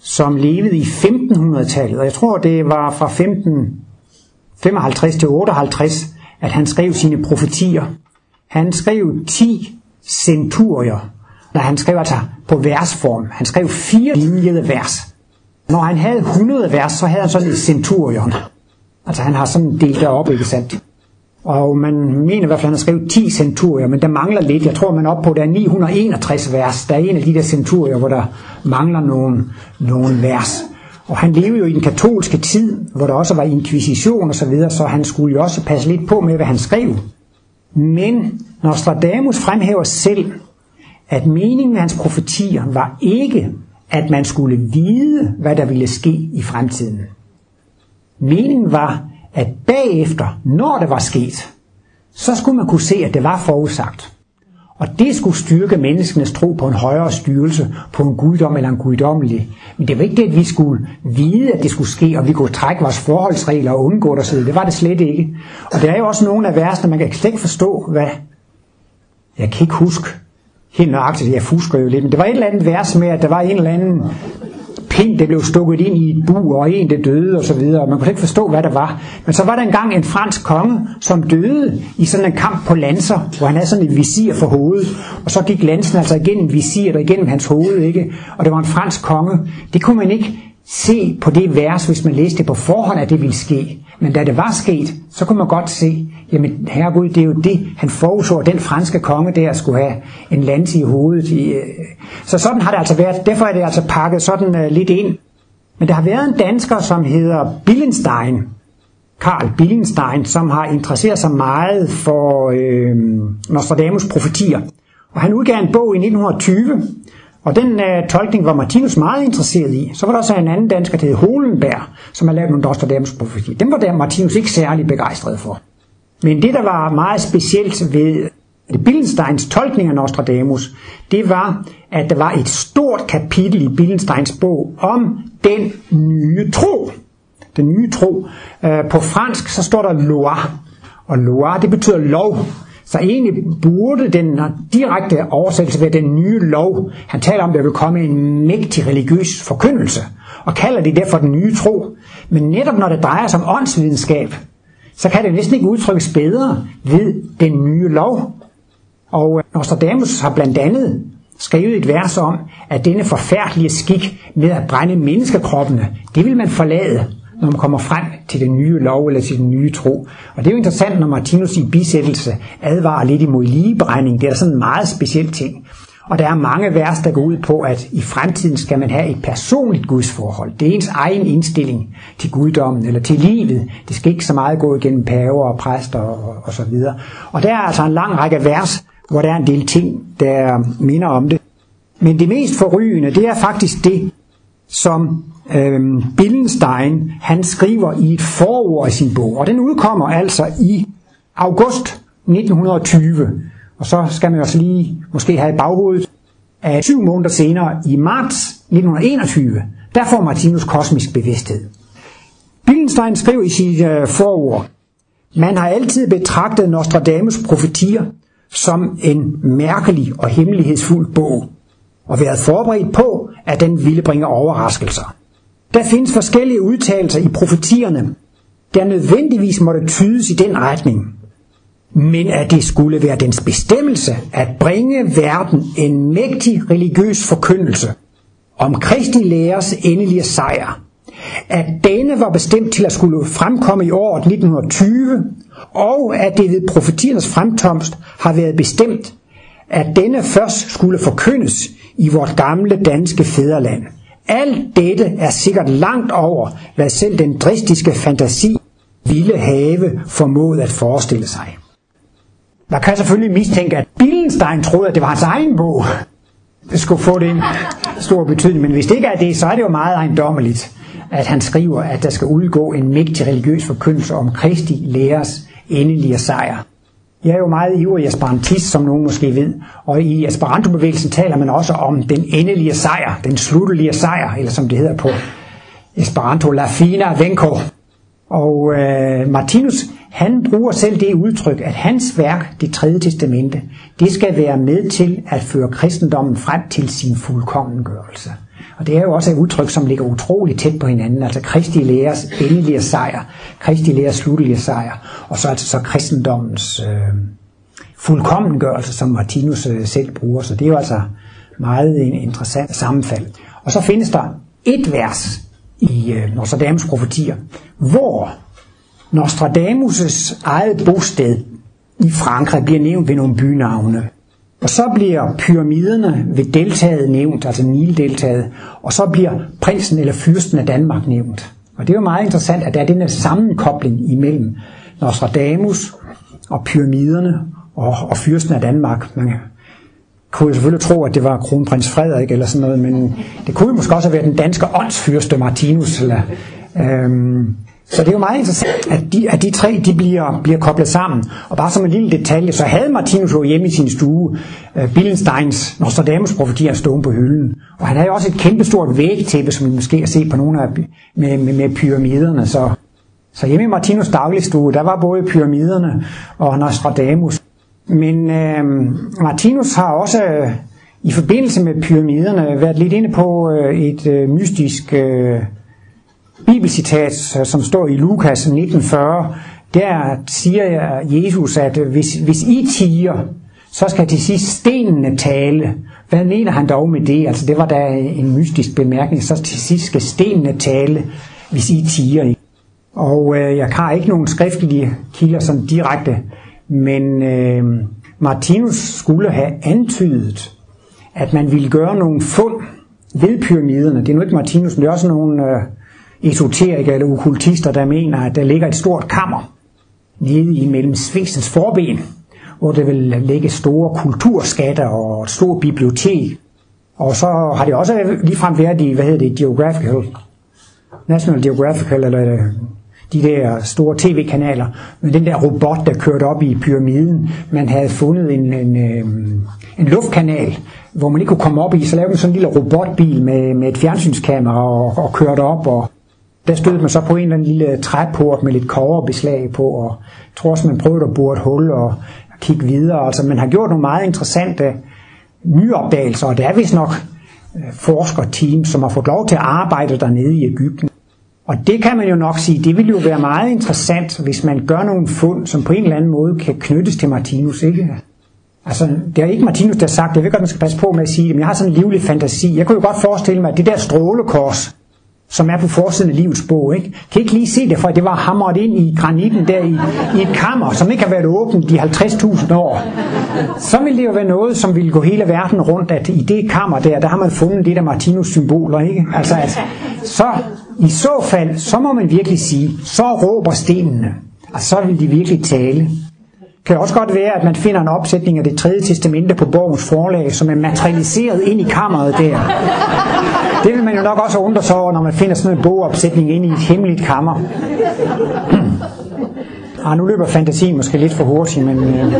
som levede i 1500-tallet, og jeg tror, det var fra 1555 til 58, at han skrev sine profetier. Han skrev 10 centurier, når han skrev altså på versform. Han skrev fire linjede vers. Når han havde 100 vers, så havde han sådan et centurion. Altså han har sådan delt det op, ikke sandt? Og man mener i hvert fald, at han har skrevet 10 centurier, men der mangler lidt. Jeg tror, man er oppe på, at der er 961 vers. Der er en af de der centurier, hvor der mangler nogle, nogle vers. Og han levede jo i den katolske tid, hvor der også var inkvisition og så videre, så han skulle jo også passe lidt på med, hvad han skrev. Men Nostradamus fremhæver selv, at meningen med hans profetier var ikke, at man skulle vide, hvad der ville ske i fremtiden. Meningen var, at bagefter, når det var sket, så skulle man kunne se, at det var forudsagt. Og det skulle styrke menneskenes tro på en højere styrelse, på en guddom eller en guddommelig. Men det var ikke det, at vi skulle vide, at det skulle ske, og vi kunne trække vores forholdsregler og undgå det. Det var det slet ikke. Og der er jo også nogle af versene, man kan slet ikke forstå, hvad... Jeg kan ikke huske helt nøjagtigt, jeg fusker jo lidt, men det var et eller andet vers med, at der var en eller anden pind, der blev stukket ind i et bu, og en, der døde og så videre. Man kunne ikke forstå, hvad der var. Men så var der engang en fransk konge, som døde i sådan en kamp på lanser, hvor han havde sådan et visir for hovedet. Og så gik lansen altså igennem visiret og igennem hans hoved, ikke? Og det var en fransk konge. Det kunne man ikke se på det vers, hvis man læste det på forhånd, at det ville ske. Men da det var sket, så kunne man godt se, jamen herregud, det er jo det, han forudså, den franske konge der skulle have en lans i hovedet. I, øh. Så sådan har det altså været. Derfor er det altså pakket sådan øh, lidt ind. Men der har været en dansker, som hedder Billenstein, Karl Billenstein, som har interesseret sig meget for øh, Nostradamus profetier. Og han udgav en bog i 1920, og den øh, tolkning var Martinus meget interesseret i. Så var der også en anden dansker, der hed Holenberg, som har lavet nogle Nostradamus profetier. Den var der Martinus ikke særlig begejstret for. Men det, der var meget specielt ved Billensteins tolkning af Nostradamus, det var, at der var et stort kapitel i Billensteins bog om den nye tro. Den nye tro. Øh, på fransk så står der loi, og loi det betyder lov. Så egentlig burde den direkte oversættelse være den nye lov. Han taler om, at der vil komme en mægtig religiøs forkyndelse, og kalder det derfor den nye tro. Men netop når det drejer sig om åndsvidenskab, så kan det næsten ikke udtrykkes bedre ved den nye lov. Og øh, Nostradamus har blandt andet skrevet et vers om, at denne forfærdelige skik med at brænde menneskekroppene, det vil man forlade, når man kommer frem til den nye lov eller til den nye tro. Og det er jo interessant, når Martinus i bisættelse advarer lidt imod ligebrænding. Det er sådan en meget speciel ting. Og der er mange vers, der går ud på, at i fremtiden skal man have et personligt gudsforhold. Det er ens egen indstilling til guddommen eller til livet. Det skal ikke så meget gå igennem paver og præster og, og så videre. Og der er altså en lang række vers, hvor der er en del ting, der minder om det. Men det mest forrygende, det er faktisk det, som øhm, Billenstein han skriver i et forord i sin bog. Og den udkommer altså i august 1920. Og så skal man også lige måske have i baghovedet, at syv måneder senere, i marts 1921, der får Martinus kosmisk bevidsthed. Billenstein skrev i sit øh, forord, man har altid betragtet Nostradamus profetier som en mærkelig og hemmelighedsfuld bog, og været forberedt på, at den ville bringe overraskelser. Der findes forskellige udtalelser i profetierne, der nødvendigvis måtte tydes i den retning, men at det skulle være dens bestemmelse at bringe verden en mægtig religiøs forkyndelse om Kristi læres endelige sejr, at denne var bestemt til at skulle fremkomme i året 1920, og at det ved profetiernes fremkomst har været bestemt, at denne først skulle forkyndes i vort gamle danske fædreland. Alt dette er sikkert langt over, hvad selv den dristiske fantasi ville have formået at forestille sig. Man kan selvfølgelig mistænke, at Billenstein troede, at det var hans egen bog. Det skulle få det en stor betydning, men hvis det ikke er det, så er det jo meget ejendommeligt, at han skriver, at der skal udgå en mægtig religiøs forkyndelse om Kristi læres endelige sejr. Jeg er jo meget ivrig esperantist, som nogen måske ved, og i esperantobevægelsen taler man også om den endelige sejr, den sluttelige sejr, eller som det hedder på Esperanto, la fina venko. Og øh, Martinus, han bruger selv det udtryk, at hans værk, det tredje testamente, det skal være med til at føre kristendommen frem til sin fuldkommengørelse. Og det er jo også et udtryk, som ligger utroligt tæt på hinanden. Altså Kristi læres endelige sejr, Kristi læres sluttelige sejr, og så altså så kristendommens øh, fuldkommengørelse, som Martinus øh, selv bruger. Så det er jo altså meget en interessant sammenfald. Og så findes der et vers i øh, Nostradamus profetier, hvor Nostradamus' eget bosted i Frankrig bliver nævnt ved nogle bynavne. Og så bliver pyramiderne ved deltaget nævnt, altså Nildeltaget, og så bliver prinsen eller fyrsten af Danmark nævnt. Og det er jo meget interessant, at der er den her sammenkobling imellem Nostradamus og pyramiderne og, og fyrsten af Danmark. Man kunne jo selvfølgelig tro, at det var kronprins Frederik eller sådan noget, men det kunne jo måske også have været den danske åndsfyrste Martinus. Eller, øhm, så det er jo meget interessant, at de, at de tre de bliver, bliver koblet sammen. Og bare som en lille detalje, så havde Martinus jo hjemme i sin stue uh, Billensteins Nostradamus profetier stående på hylden. Og han havde også et kæmpestort vægtæppe, som vi måske har set på nogle af med, med, med pyramiderne. Så, så hjemme i Martinus dagligstue, der var både pyramiderne og Nostradamus. Men uh, Martinus har også uh, i forbindelse med pyramiderne været lidt inde på uh, et uh, mystisk... Uh, bibelcitat, øh, som står i Lukas 1940, der siger øh, Jesus, at øh, hvis, hvis I tiger, så skal til sidst stenene tale. Hvad mener han dog med det? Altså det var da en mystisk bemærkning. Så til sidst skal stenene tale, hvis I tiger. Og øh, jeg har ikke nogen skriftlige kilder sådan direkte, men øh, Martinus skulle have antydet, at man ville gøre nogle fund ved pyramiderne. Det er nu ikke Martinus, men det er også nogle øh, esoterikere eller okultister, der mener, at der ligger et stort kammer nede imellem Sphinxens forben, hvor der vil ligge store kulturskatter og et stort bibliotek. Og så har det også ligefrem været i, hvad hedder det, Geographical, National Geographical, eller øh, de der store tv-kanaler, med den der robot, der kørte op i pyramiden. Man havde fundet en, en, øh, en luftkanal, hvor man ikke kunne komme op i, så lavede man sådan en lille robotbil med, med et fjernsynskamera og, og kørte op, og der stødte man så på en eller anden lille træport med lidt koverbeslag på, og jeg tror også, man prøvede at bore et hul og kigge videre. Altså, man har gjort nogle meget interessante nyopdagelser, og det er vist nok øh, forskerteam, som har fået lov til at arbejde dernede i Ægypten. Og det kan man jo nok sige, det vil jo være meget interessant, hvis man gør nogle fund, som på en eller anden måde kan knyttes til Martinus, ikke? Altså, det er ikke Martinus, der har sagt, jeg ved godt, man skal passe på med at sige det, men jeg har sådan en livlig fantasi. Jeg kunne jo godt forestille mig, at det der strålekors, som er på forsiden af livets bog. Ikke? Kan ikke lige se det, for det var hamret ind i granitten der i, i et kammer, som ikke har været åbent i 50.000 år. Så ville det jo være noget, som ville gå hele verden rundt, at i det kammer der, der har man fundet det der Martinus symboler. Ikke? Altså, at, så i så fald, så må man virkelig sige, så råber stenene, og så vil de virkelig tale kan også godt være, at man finder en opsætning af det tredje testamente på borgens forlag, som er materialiseret ind i kammeret der. Det vil man jo nok også undre sig over, når man finder sådan en bogopsætning ind i et hemmeligt kammer. [clears throat] ah, nu løber fantasien måske lidt for hurtigt, men... Øh...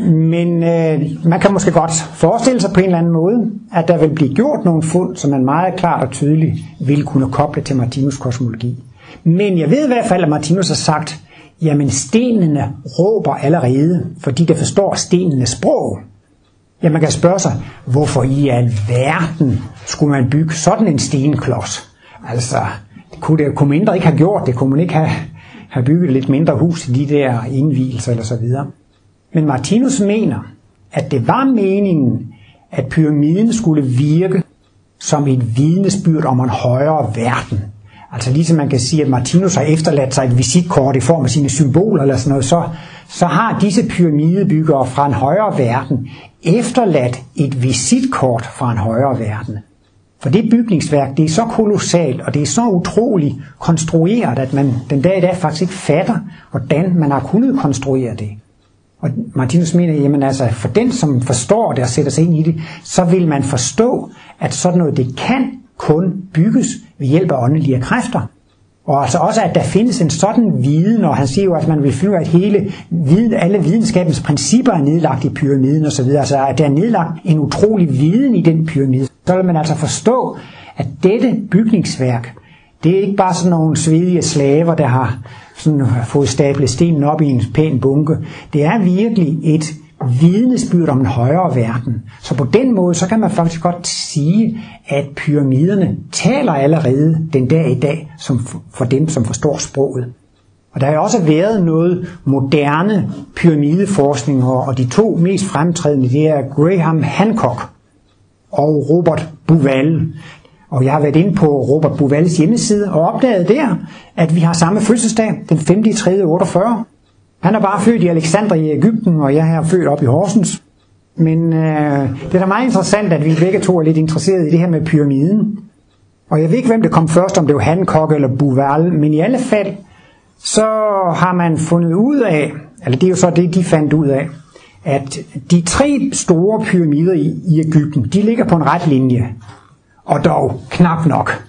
Men øh, man kan måske godt forestille sig på en eller anden måde, at der vil blive gjort nogle fund, som man meget klart og tydeligt vil kunne koble til Martinus kosmologi. Men jeg ved i hvert fald, at Martinus har sagt, jamen stenene råber allerede, fordi der forstår stenenes sprog. Ja, man kan spørge sig, hvorfor i alverden skulle man bygge sådan en stenklods? Altså, det kunne, det, kunne mindre ikke have gjort det, kunne man ikke have, have bygget lidt mindre hus i de der indvielser eller så videre. Men Martinus mener, at det var meningen, at pyramiden skulle virke som et vidnesbyrd om en højere verden. Altså ligesom man kan sige, at Martinus har efterladt sig et visitkort i form af sine symboler eller sådan noget, så, så har disse pyramidebyggere fra en højere verden efterladt et visitkort fra en højere verden. For det bygningsværk, det er så kolossalt, og det er så utroligt konstrueret, at man den dag i dag faktisk ikke fatter, hvordan man har kunnet konstruere det. Og Martinus mener, jamen altså, for den, som forstår det og sætter sig ind i det, så vil man forstå, at sådan noget, det kan kun bygges ved hjælp af åndelige kræfter. Og altså også, at der findes en sådan viden, og han siger jo, at man vil finde at hele viden, alle videnskabens principper er nedlagt i pyramiden osv., altså at der er nedlagt en utrolig viden i den pyramide. Så vil man altså forstå, at dette bygningsværk, det er ikke bare sådan nogle svedige slaver, der har sådan fået stablet stenen op i en pæn bunke. Det er virkelig et vidnesbyrd om en højere verden. Så på den måde, så kan man faktisk godt sige, at pyramiderne taler allerede den dag i dag som for dem, som forstår sproget. Og der har også været noget moderne pyramideforskning, og de to mest fremtrædende, det er Graham Hancock og Robert Buval. Og jeg har været inde på Robert Buvals hjemmeside og opdaget der, at vi har samme fødselsdag, den 5. 3. 48. Han er bare født i Alexandria i Ægypten, og jeg er født op i Horsens. Men øh, det er da meget interessant, at vi begge to er lidt interesserede i det her med pyramiden. Og jeg ved ikke, hvem det kom først, om det var Hancock eller Bouval, men i alle fald, så har man fundet ud af, eller det er jo så det, de fandt ud af, at de tre store pyramider i, i Ægypten, de ligger på en ret linje. Og dog knap nok.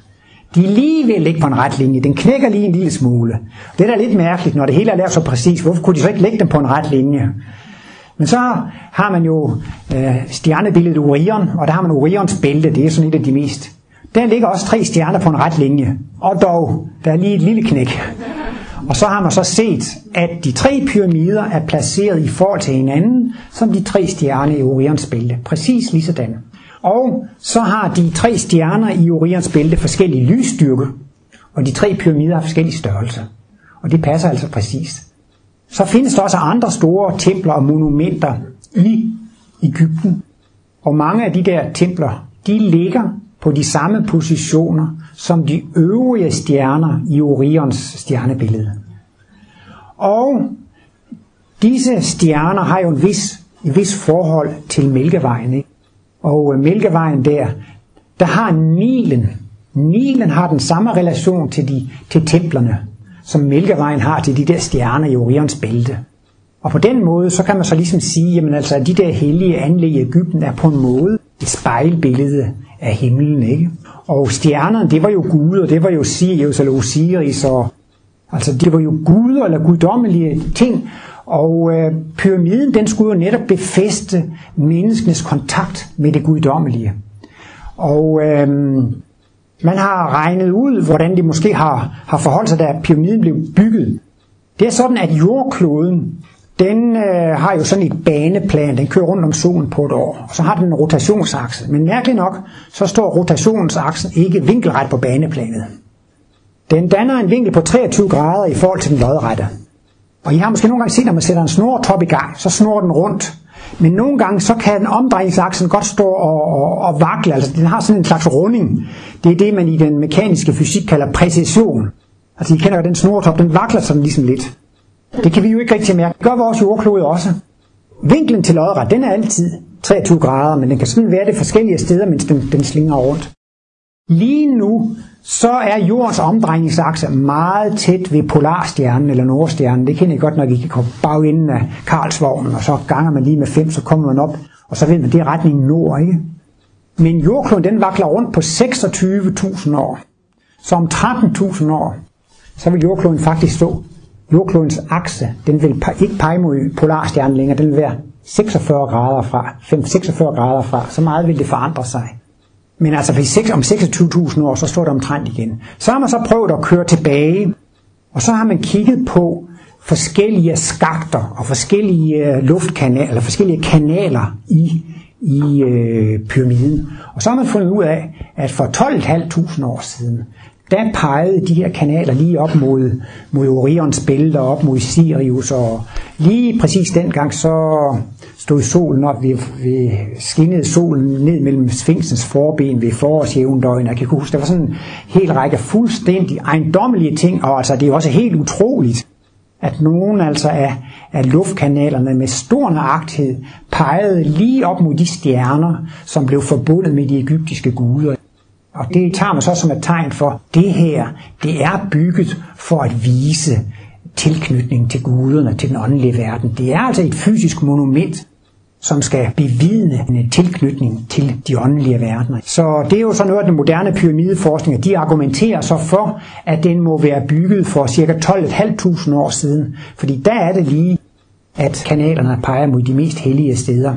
De er lige ved at ligge på en ret linje. Den knækker lige en lille smule. Det er da lidt mærkeligt, når det hele er lavet så præcis. Hvorfor kunne de så ikke lægge dem på en ret linje? Men så har man jo øh, stjernebilledet Orion, og der har man Orions bælte. Det er sådan et af de mest. Der ligger også tre stjerner på en ret linje. Og dog, der er lige et lille knæk. Og så har man så set, at de tre pyramider er placeret i forhold til hinanden, som de tre stjerner i Orions bælte. Præcis lige sådan. Og så har de tre stjerner i Orions bælte forskellige lysstyrke, og de tre pyramider har forskellige størrelser. Og det passer altså præcis. Så findes der også andre store templer og monumenter i Ægypten. Og mange af de der templer, de ligger på de samme positioner som de øvrige stjerner i Orions stjernebillede. Og disse stjerner har jo en vis, en vis forhold til Mælkevejen. Ikke? Og øh, Mælkevejen der, der har Nilen. Nilen har den samme relation til, de, til templerne, som Mælkevejen har til de der stjerner i Orions bælte. Og på den måde, så kan man så ligesom sige, jamen altså, at de der hellige anlæg i Ægypten er på en måde et spejlbillede af himlen, ikke? Og stjernerne, det var jo guder, det var jo Sirius eller Osiris, og, altså det var jo guder eller guddommelige ting, og øh, pyramiden, den skulle jo netop befeste menneskenes kontakt med det guddommelige. Og øh, man har regnet ud, hvordan det måske har, har forholdt sig, da pyramiden blev bygget. Det er sådan, at jordkloden, den øh, har jo sådan et baneplan, den kører rundt om solen på et år, og så har den en rotationsakse. Men mærkeligt nok, så står rotationsaksen ikke vinkelret på baneplanet. Den danner en vinkel på 23 grader i forhold til den lodrette. Og I har måske nogle gange set, når man sætter en snortop i gang, så snor den rundt. Men nogle gange, så kan omdrejningsaksen godt stå og, og, og vakle. Altså, den har sådan en slags runding. Det er det, man i den mekaniske fysik kalder præcision. Altså, I kender jo den snortop, den vakler sådan ligesom lidt. Det kan vi jo ikke rigtig mærke. Det gør vores jordklode også. Vinklen til lodret, den er altid 23 grader, men den kan sådan være det forskellige steder, mens den, den slinger rundt. Lige nu, så er jordens omdrejningsakse meget tæt ved Polarstjernen eller Nordstjernen. Det kender I godt, når I kan komme bagenden af Karlsvognen, og så ganger man lige med 5, så kommer man op, og så ved man, det er retningen nord, ikke? Men jordkloden, den vakler rundt på 26.000 år. Så om 13.000 år, så vil jordkloden faktisk stå. Jordklodens akse, den vil ikke pege mod Polarstjernen længere, den vil være 46 grader fra, 5-46 grader fra, så meget vil det forandre sig. Men altså om 26.000 år, så står det omtrent igen. Så har man så prøvet at køre tilbage, og så har man kigget på forskellige skakter og forskellige øh, luftkanaler, eller forskellige kanaler i, i øh, pyramiden. Og så har man fundet ud af, at for 12.500 år siden, der pegede de her kanaler lige op mod, mod Orions bælte og op mod Sirius, og lige præcis dengang så stod solen op, vi, vi skinnede solen ned mellem sfinksens forben ved forårsjævndøgn. Jeg kan huske, der var sådan en hel række fuldstændig ejendommelige ting, og altså det er også helt utroligt, at nogen altså af, af luftkanalerne med stor nøjagtighed pegede lige op mod de stjerner, som blev forbundet med de egyptiske guder. Og det tager man så som et tegn for, at det her, det er bygget for at vise tilknytning til guderne, til den åndelige verden. Det er altså et fysisk monument, som skal bevidne en tilknytning til de åndelige verdener. Så det er jo sådan noget at den moderne pyramideforskning, de argumenterer så for, at den må være bygget for ca. 12.500 år siden. Fordi der er det lige, at kanalerne peger mod de mest hellige steder.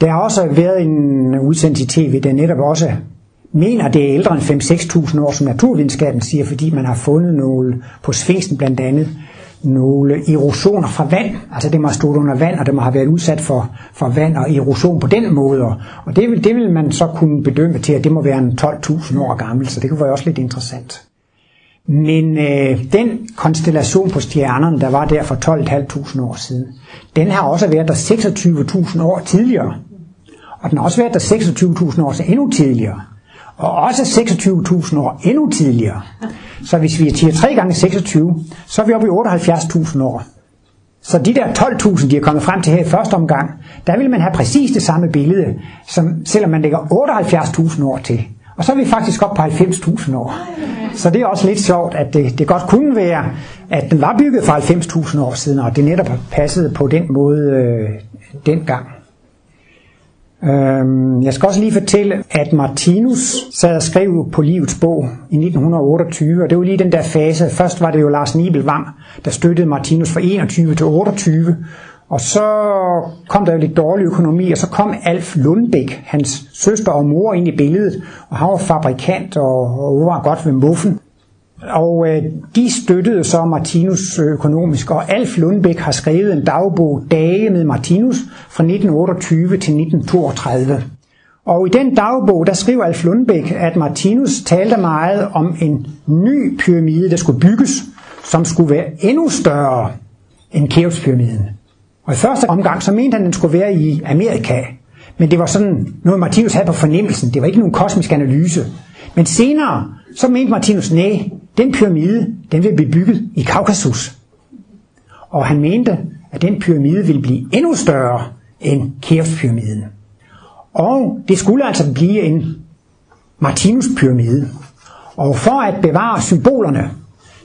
Der har også været en udsendelse i tv, der netop også mener, det er ældre end 5-6.000 år, som naturvidenskaben siger, fordi man har fundet nogle på Sfinksen blandt andet, nogle erosioner fra vand. Altså det må have stået under vand, og det må have været udsat for, for vand og erosion på den måde. Og det vil, det vil man så kunne bedømme til, at det må være en 12.000 år gammel, så det kunne være også lidt interessant. Men øh, den konstellation på stjernerne, der var der for 12.500 år siden, den har også været der 26.000 år tidligere. Og den har også været der 26.000 år endnu tidligere. Og også 26.000 år endnu tidligere. Så hvis vi er 3 gange 26, så er vi oppe i 78.000 år. Så de der 12.000, de er kommet frem til her i første omgang, der vil man have præcis det samme billede, som selvom man lægger 78.000 år til. Og så er vi faktisk op på 90.000 år. Så det er også lidt sjovt, at det, det godt kunne være, at den var bygget for 90.000 år siden, og det netop passede på den måde øh, dengang. Øhm, jeg skal også lige fortælle, at Martinus sad og skrev på Livets bog i 1928, og det var lige den der fase. Først var det jo Lars Nibelvang, der støttede Martinus fra 21 til 28, og så kom der jo lidt dårlig økonomi, og så kom Alf Lundbæk, hans søster og mor, ind i billedet, og han var fabrikant og, og var godt ved muffen. Og øh, de støttede så Martinus økonomisk, og Alf Lundbæk har skrevet en dagbog, Dage med Martinus, fra 1928 til 1932. Og i den dagbog, der skriver Alf Lundbæk, at Martinus talte meget om en ny pyramide, der skulle bygges, som skulle være endnu større end Keopspyramiden. Og i første omgang, så mente han, at den skulle være i Amerika. Men det var sådan noget, Martinus havde på fornemmelsen. Det var ikke nogen kosmisk analyse. Men senere, så mente Martinus, nej, den pyramide, den vil blive bygget i Kaukasus. Og han mente, at den pyramide ville blive endnu større end Keops-pyramiden. Og det skulle altså blive en Martinus-pyramide. Og for at bevare symbolerne,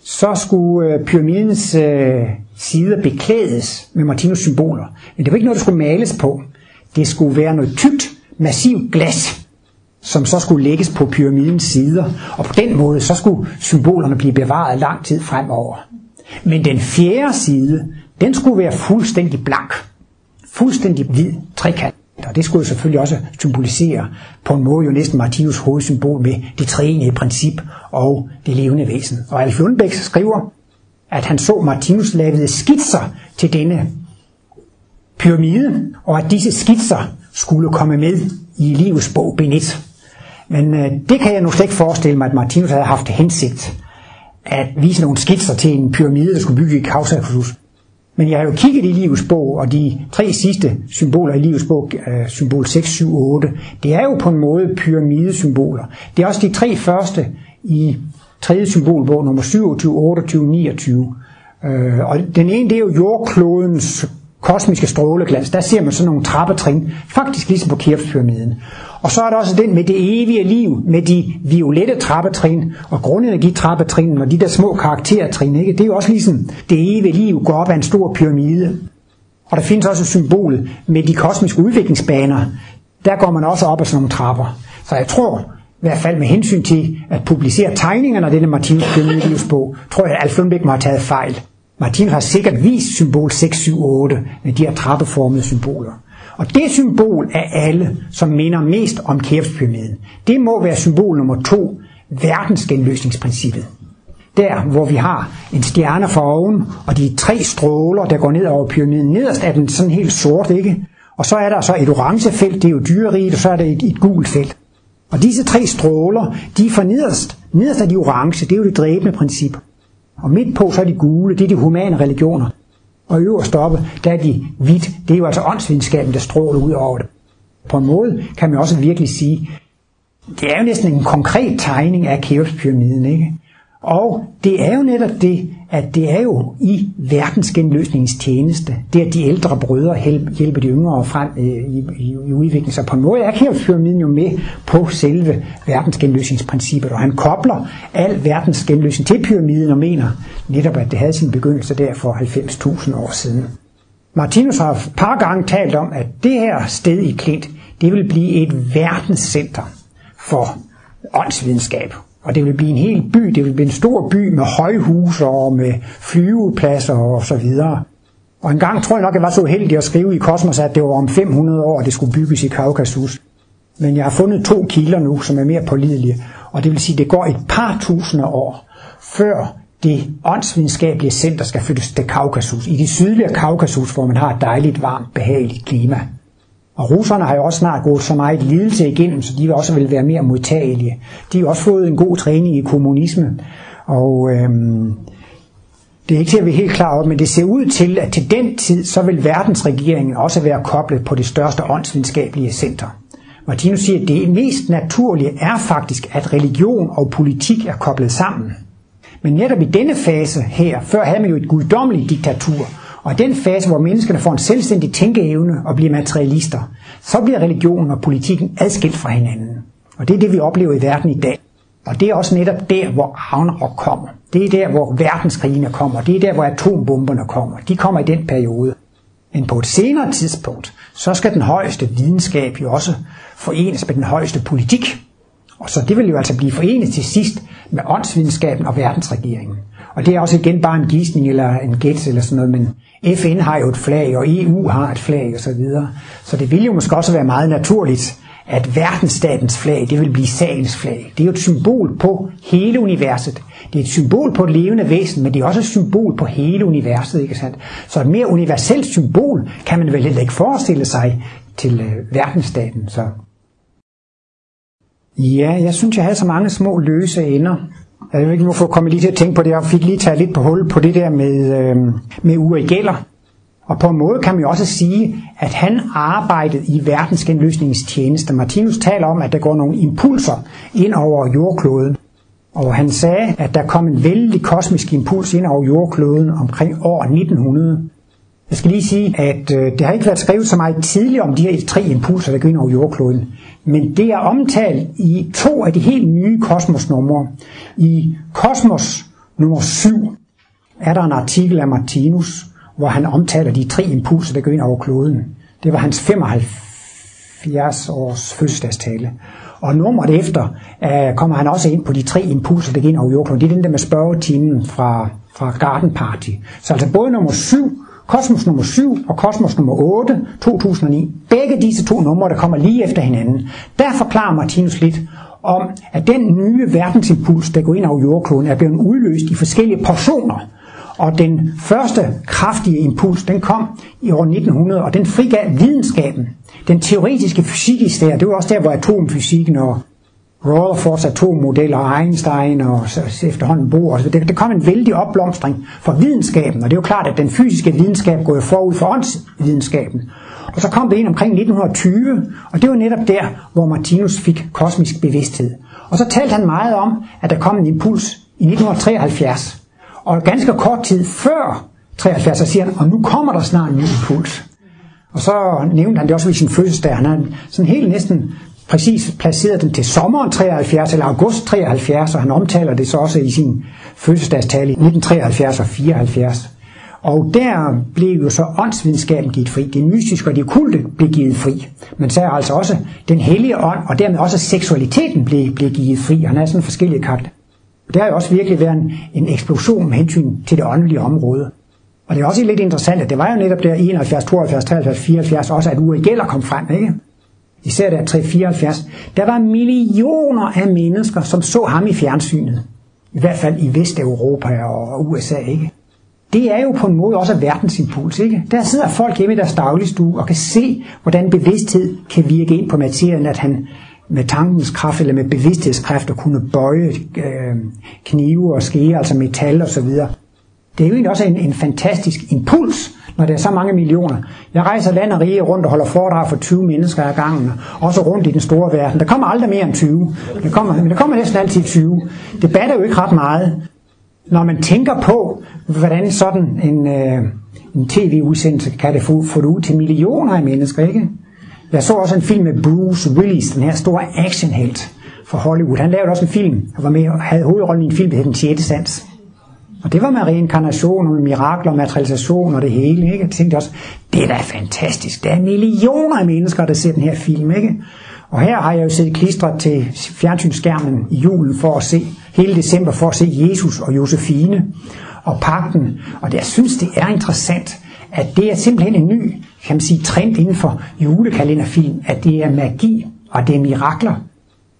så skulle øh, pyramidens øh, sider beklædes med Martinus symboler. Men det var ikke noget, der skulle males på. Det skulle være noget tykt, massivt glas, som så skulle lægges på pyramidens sider. Og på den måde, så skulle symbolerne blive bevaret lang tid fremover. Men den fjerde side, den skulle være fuldstændig blank. Fuldstændig hvid trekant. Og det skulle jo selvfølgelig også symbolisere på en måde jo næsten Martinus hovedsymbol med det treenige princip og det levende væsen. Og Alf Lundbæk skriver, at han så Martinus lavede skitser til denne pyramide, og at disse skitser skulle komme med i livets bog Benet. Men øh, det kan jeg nu slet ikke forestille mig, at Martinus havde haft hensigt at vise nogle skitser til en pyramide, der skulle bygge i Kausakus. Men jeg har jo kigget i livets bog, og de tre sidste symboler i livets bog, øh, symbol 6, 7, 8, det er jo på en måde pyramidesymboler. Det er også de tre første i tredje symbolbog, nummer 27, 28, 29. Øh, og den ene, det er jo jordklodens kosmiske stråleglans. Der ser man sådan nogle trappetrin, faktisk ligesom på Keopspyramiden. Og så er der også den med det evige liv, med de violette trappetrin og grundenergitrappetrin og de der små karaktertrin. Ikke? Det er jo også ligesom det evige liv går op af en stor pyramide. Og der findes også et symbol med de kosmiske udviklingsbaner. Der går man også op af sådan nogle trapper. Så jeg tror, i hvert fald med hensyn til at publicere tegningerne af denne Martinus Pyramidelius bog, tror jeg, at Alf Lundbæk må have taget fejl. Martin har sikkert vist symbol 6, 7, 8 med de her trappeformede symboler. Og det symbol af alle, som minder mest om Kæfspyramiden, det må være symbol nummer 2, verdensgenløsningsprincippet. Der, hvor vi har en stjerne for oven, og de tre stråler, der går ned over pyramiden. Nederst er den sådan helt sort, ikke? Og så er der så et orange felt, det er jo dyreriget, og så er der et, et gult felt. Og disse tre stråler, de er for nederst. Nederst er de orange, det er jo det dræbende princip. Og midt på, så er de gule, det er de humane religioner. Og øverst oppe, der er de hvidt, det er jo altså åndsvidenskaben, der stråler ud over det. På en måde kan man også virkelig sige, det er jo næsten en konkret tegning af Keopspyramiden, ikke? Og det er jo netop det, at det er jo i verdensgenløsningens tjeneste, det at de ældre brødre hjælper de yngre frem øh, i, i, i udviklingen. Så på en måde er Keopspyramiden jo med på selve verdensgenløsningsprincippet, og han kobler al verdensgenløsning til pyramiden og mener netop, at det havde sin begyndelse der for 90.000 år siden. Martinus har et par gange talt om, at det her sted i Klint, det vil blive et verdenscenter for åndsvidenskab. Og det vil blive en hel by, det vil blive en stor by med højhuse og med flyvepladser og så videre. Og en gang tror jeg nok, jeg var så heldig at skrive i Kosmos, at det var om 500 år, at det skulle bygges i Kaukasus. Men jeg har fundet to kilder nu, som er mere pålidelige. Og det vil sige, at det går et par tusinde år, før det åndsvidenskabelige center skal flyttes til Kaukasus. I det sydlige Kaukasus, hvor man har et dejligt, varmt, behageligt klima. Og russerne har jo også snart gået så meget lidelse igennem, så de vil også vil være mere modtagelige. De har også fået en god træning i kommunisme, og øhm, det er ikke til at være helt klar over, men det ser ud til, at til den tid, så vil verdensregeringen også være koblet på det største åndsvidenskabelige center. Martinus siger, at det mest naturlige er faktisk, at religion og politik er koblet sammen. Men netop i denne fase her, før havde man jo et guddommeligt diktatur, og i den fase, hvor menneskene får en selvstændig tænkeevne og bliver materialister, så bliver religionen og politikken adskilt fra hinanden. Og det er det, vi oplever i verden i dag. Og det er også netop der, hvor Ragnarok kommer. Det er der, hvor verdenskrigene kommer. Det er der, hvor atombomberne kommer. De kommer i den periode. Men på et senere tidspunkt, så skal den højeste videnskab jo også forenes med den højeste politik. Og så det vil jo altså blive forenet til sidst med åndsvidenskaben og verdensregeringen. Og det er også igen bare en gidsning eller en gæt eller sådan noget, men FN har jo et flag, og EU har et flag og så videre. Så det vil jo måske også være meget naturligt, at verdensstatens flag, det vil blive sagens flag. Det er jo et symbol på hele universet. Det er et symbol på et levende væsen, men det er også et symbol på hele universet, ikke sandt? Så et mere universelt symbol kan man vel heller ikke forestille sig til øh, verdensstaten. Så. Ja, jeg synes, jeg havde så mange små løse ender. Jeg ved ikke, hvorfor kom jeg lige til at tænke på det. Jeg fik lige taget lidt på hul på det der med, øh, med Uri Geller. Og på en måde kan man jo også sige, at han arbejdede i verdensgenløsningstjeneste. Martinus taler om, at der går nogle impulser ind over jordkloden. Og han sagde, at der kom en vældig kosmisk impuls ind over jordkloden omkring år 1900. Jeg skal lige sige, at øh, det har ikke været skrevet så meget tidligere om de her tre impulser, der går ind over jordkloden. Men det er omtalt i to af de helt nye kosmosnumre. I Kosmos nummer 7 er der en artikel af Martinus, hvor han omtaler de tre impulser, der går ind over kloden. Det var hans 75 års fødselsdagstale. Og nummeret efter uh, kommer han også ind på de tre impulser, der går ind over jordkloden. Det er den der med spørgetimen fra, fra Garden Party. Så altså både nummer 7 Kosmos nummer 7 og Kosmos nummer 8, 2009. Begge disse to numre, der kommer lige efter hinanden. Der forklarer Martinus lidt om, at den nye verdensimpuls, der går ind over jordkloden, er blevet udløst i forskellige portioner. Og den første kraftige impuls, den kom i år 1900, og den frigav videnskaben. Den teoretiske fysik i stedet, det var også der, hvor atomfysikken og Rutherfords atommodeller og Einstein og efterhånden Bohr. Altså det, det kom en vældig opblomstring for videnskaben, og det er jo klart, at den fysiske videnskab går jo forud for åndsvidenskaben. Og så kom det ind omkring 1920, og det var netop der, hvor Martinus fik kosmisk bevidsthed. Og så talte han meget om, at der kom en impuls i 1973. Og ganske kort tid før 73, så siger han, og nu kommer der snart en ny impuls. Og så nævnte han det også ved sin fødselsdag. Han har sådan helt næsten præcis placeret den til sommeren 73 eller august 73, og han omtaler det så også i sin fødselsdagstale i 1973 og 74. Og der blev jo så åndsvidenskaben givet fri. Det mystiske og det kulte blev givet fri. Men så er altså også den hellige ånd, og dermed også seksualiteten blev, blev givet fri. Han er sådan forskellige karakter. Der har jo også virkelig været en, en eksplosion med hensyn til det åndelige område. Og det er også lidt interessant, at det var jo netop der 71, 72, 73, 74 også, at Uri Geller kom frem, ikke? Især der 374. Der var millioner af mennesker, som så ham i fjernsynet. I hvert fald i Vesteuropa og USA, ikke? Det er jo på en måde også verdensimpuls, ikke? Der sidder folk hjemme i deres dagligstue og kan se, hvordan bevidsthed kan virke ind på materien, at han med tankens kraft eller med bevidsthedskræfter kunne bøje øh, knive og skære, altså metal og så videre. Det er jo egentlig også en, en fantastisk impuls, når der er så mange millioner. Jeg rejser land og rige rundt og holder foredrag for 20 mennesker ad gangen, også rundt i den store verden. Der kommer aldrig mere end 20. Der kommer, men der kommer næsten altid 20. Det batter jo ikke ret meget. Når man tænker på, hvordan sådan en, øh, en tv-udsendelse kan det få, få det ud til millioner af mennesker, ikke? Jeg så også en film med Bruce Willis, den her store actionhelt fra Hollywood. Han lavede også en film, og var med, havde hovedrollen i en film, der hed Den 6. Sans. Og det var med reinkarnation og med mirakler og materialisation og det hele. Ikke? Jeg tænkte også, det er da fantastisk. Der er millioner af mennesker, der ser den her film. Ikke? Og her har jeg jo siddet klistret til fjernsynsskærmen i julen for at se, hele december for at se Jesus og Josefine og pakten. Og jeg synes, det er interessant, at det er simpelthen en ny kan man sige, trend inden for julekalenderfilm, at det er magi og det er mirakler.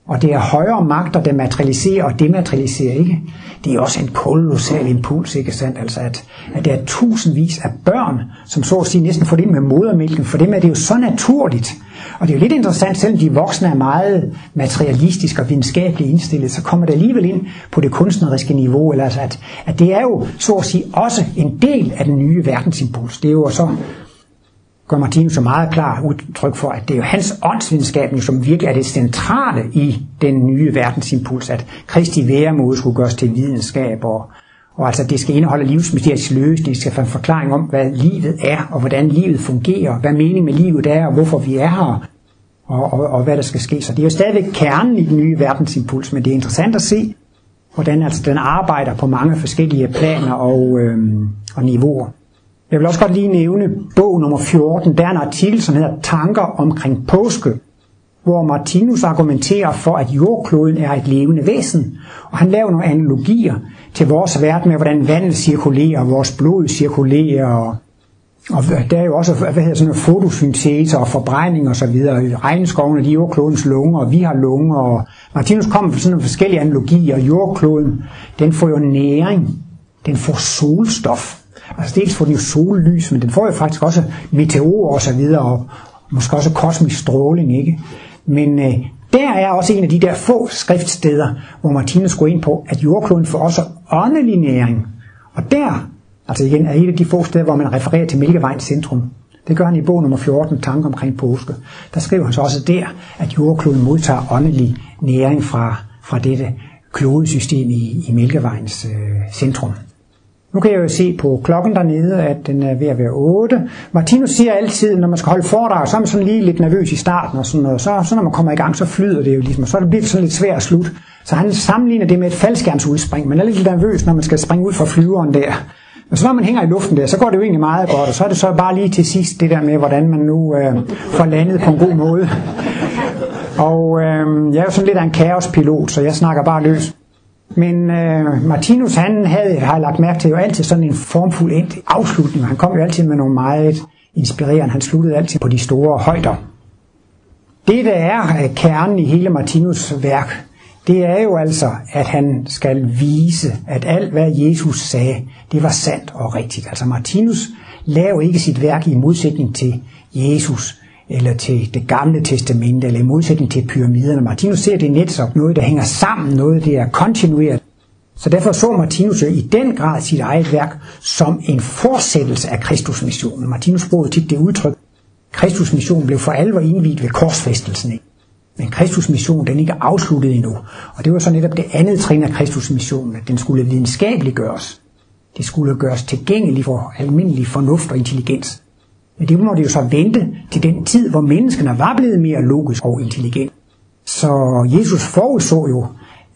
Og det er højere magter, der materialiserer og dematerialiserer, ikke? Det er også en kolossal impuls, ikke sandt? Altså, at, at der er tusindvis af børn, som så at sige næsten får det med modermælken. For dem er det jo så naturligt. Og det er jo lidt interessant, selvom de voksne er meget materialistiske og videnskabeligt indstillet, så kommer det alligevel ind på det kunstneriske niveau. Eller altså, at, at det er jo så at sige også en del af den nye verdensimpuls. Det er jo så gør Martinus så meget klar udtryk for, at det er jo hans åndsvidenskab, som virkelig er det centrale i den nye verdensimpuls, at Kristi væremåde skulle gøres til videnskab, og, og altså det skal indeholde livsmysteriets løsning, det skal få en forklaring om, hvad livet er, og hvordan livet fungerer, hvad meningen med livet er, og hvorfor vi er her, og, og, og hvad der skal ske. Så det er jo stadigvæk kernen i den nye verdensimpuls, men det er interessant at se, hvordan altså den arbejder på mange forskellige planer og, øhm, og niveauer. Jeg vil også godt lige nævne bog nummer 14. Der er en artikel, som hedder Tanker omkring påske, hvor Martinus argumenterer for, at jordkloden er et levende væsen. Og han laver nogle analogier til vores verden med, hvordan vandet cirkulerer, vores blod cirkulerer, og, og der er jo også hvad hedder sådan noget, fotosyntese og forbrænding og så videre. Regnskoven er jordklodens lunger, og vi har lunger. Og Martinus kommer med sådan nogle forskellige analogier. Jordkloden, den får jo næring. Den får solstof. Altså dels får den jo sollys, men den får jo faktisk også meteorer og så videre, og måske også kosmisk stråling, ikke? Men øh, der er også en af de der få skriftsteder, hvor Martinus går ind på, at jordkloden får også åndelig næring. Og der, altså igen, er et af de få steder, hvor man refererer til Mælkevejens centrum. Det gør han i bog nummer 14, Tanker omkring påske. Der skriver han så også der, at jordkloden modtager åndelig næring fra, fra dette klodesystem i, i Mælkevejens øh, centrum. Nu kan jeg jo se på klokken dernede, at den er ved at være 8. Martinus siger altid, når man skal holde foredrag, så er man sådan lige lidt nervøs i starten og sådan noget. Så, så når man kommer i gang, så flyder det jo ligesom, og så bliver det sådan lidt svært at slutte. Så han sammenligner det med et faldskærmsudspring. Man er lidt nervøs, når man skal springe ud fra flyveren der. Og så når man hænger i luften der, så går det jo egentlig meget godt, og så er det så bare lige til sidst det der med, hvordan man nu øh, får landet på en god måde. Og øh, jeg er jo sådan lidt af en kaospilot, så jeg snakker bare løs. Men øh, Martinus han havde, har lagt mærke til jo altid sådan en formfuld end afslutning. Han kom jo altid med nogle meget inspirerende. Han sluttede altid på de store højder. Det der er øh, kernen i hele Martinus værk, det er jo altså, at han skal vise, at alt hvad Jesus sagde, det var sandt og rigtigt. Altså Martinus laver ikke sit værk i modsætning til Jesus eller til det gamle testamente, eller i modsætning til pyramiderne. Martinus ser det netop noget, der hænger sammen, noget, der er kontinueret. Så derfor så Martinus i den grad sit eget værk som en fortsættelse af Kristus missionen. Martinus brugte tit det udtryk, Kristus mission blev for alvor indviet ved korsfæstelsen. Men Kristus mission, den er ikke afsluttet endnu. Og det var så netop det andet trin af Kristus missionen, at den skulle videnskabeligt gøres. Det skulle gøres tilgængeligt for almindelig fornuft og intelligens. Men det måtte jo så vente til den tid, hvor menneskene var blevet mere logisk og intelligent. Så Jesus forudså jo,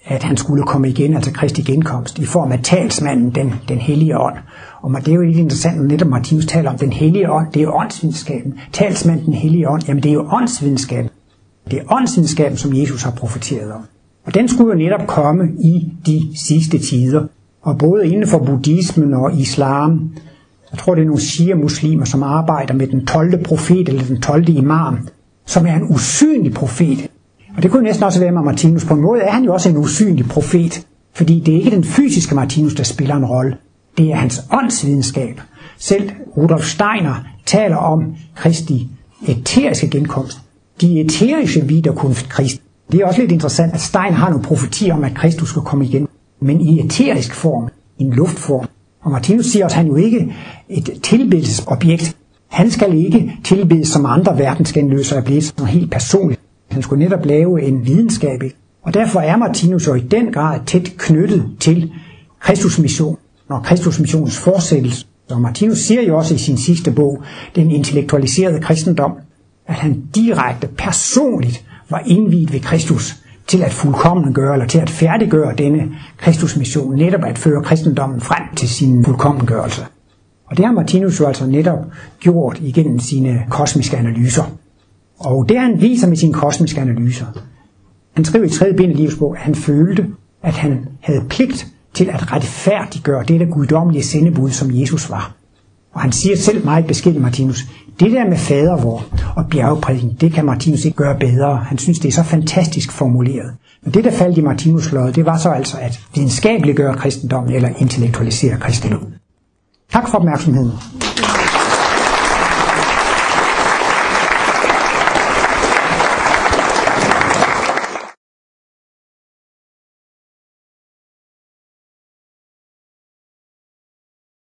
at han skulle komme igen, altså Kristi genkomst, i form af talsmanden, den, den hellige ånd. Og det er jo ikke interessant, når netop Martinus taler om den hellige ånd, det er jo åndsvidenskaben. Talsmanden, den hellige ånd, jamen det er jo åndsvidenskaben. Det er åndsvidenskaben, som Jesus har profeteret om. Og den skulle jo netop komme i de sidste tider. Og både inden for buddhismen og islam, jeg tror, det er nogle shia-muslimer, som arbejder med den 12. profet eller den 12. imam, som er en usynlig profet. Og det kunne næsten også være med Martinus. På en måde er han jo også en usynlig profet, fordi det er ikke den fysiske Martinus, der spiller en rolle. Det er hans åndsvidenskab. Selv Rudolf Steiner taler om Kristi eteriske genkomst. De æteriske viderekunft Kristi. Det er også lidt interessant, at Stein har nogle profetier om, at Kristus skal komme igen, men i eterisk form, i en luftform. Og Martinus siger også, at han jo ikke et tilbedelsesobjekt. Han skal ikke tilbedes som andre verdensgenløsere er blevet sådan helt personligt. Han skulle netop lave en videnskab. Og derfor er Martinus jo i den grad tæt knyttet til Kristus mission og Kristus missions fortsættelse. Og Martinus siger jo også i sin sidste bog, Den intellektualiserede kristendom, at han direkte personligt var indviet ved Kristus til at fuldkommen gøre, eller til at færdiggøre denne Kristusmission, netop at føre kristendommen frem til sin fuldkommengørelse. Og det har Martinus jo altså netop gjort igennem sine kosmiske analyser. Og det han viser med sine kosmiske analyser. Han skriver i tredje bind i livsbog, at han følte, at han havde pligt til at retfærdiggøre det guddommelige sendebud, som Jesus var. Og han siger selv meget beskeden Martinus, det der med fadervor og bjergprædiken, det kan Martinus ikke gøre bedre. Han synes, det er så fantastisk formuleret. Men det, der faldt i Martinus lod, det var så altså at videnskabeliggøre kristendommen eller intellektualisere kristendommen. Tak for opmærksomheden.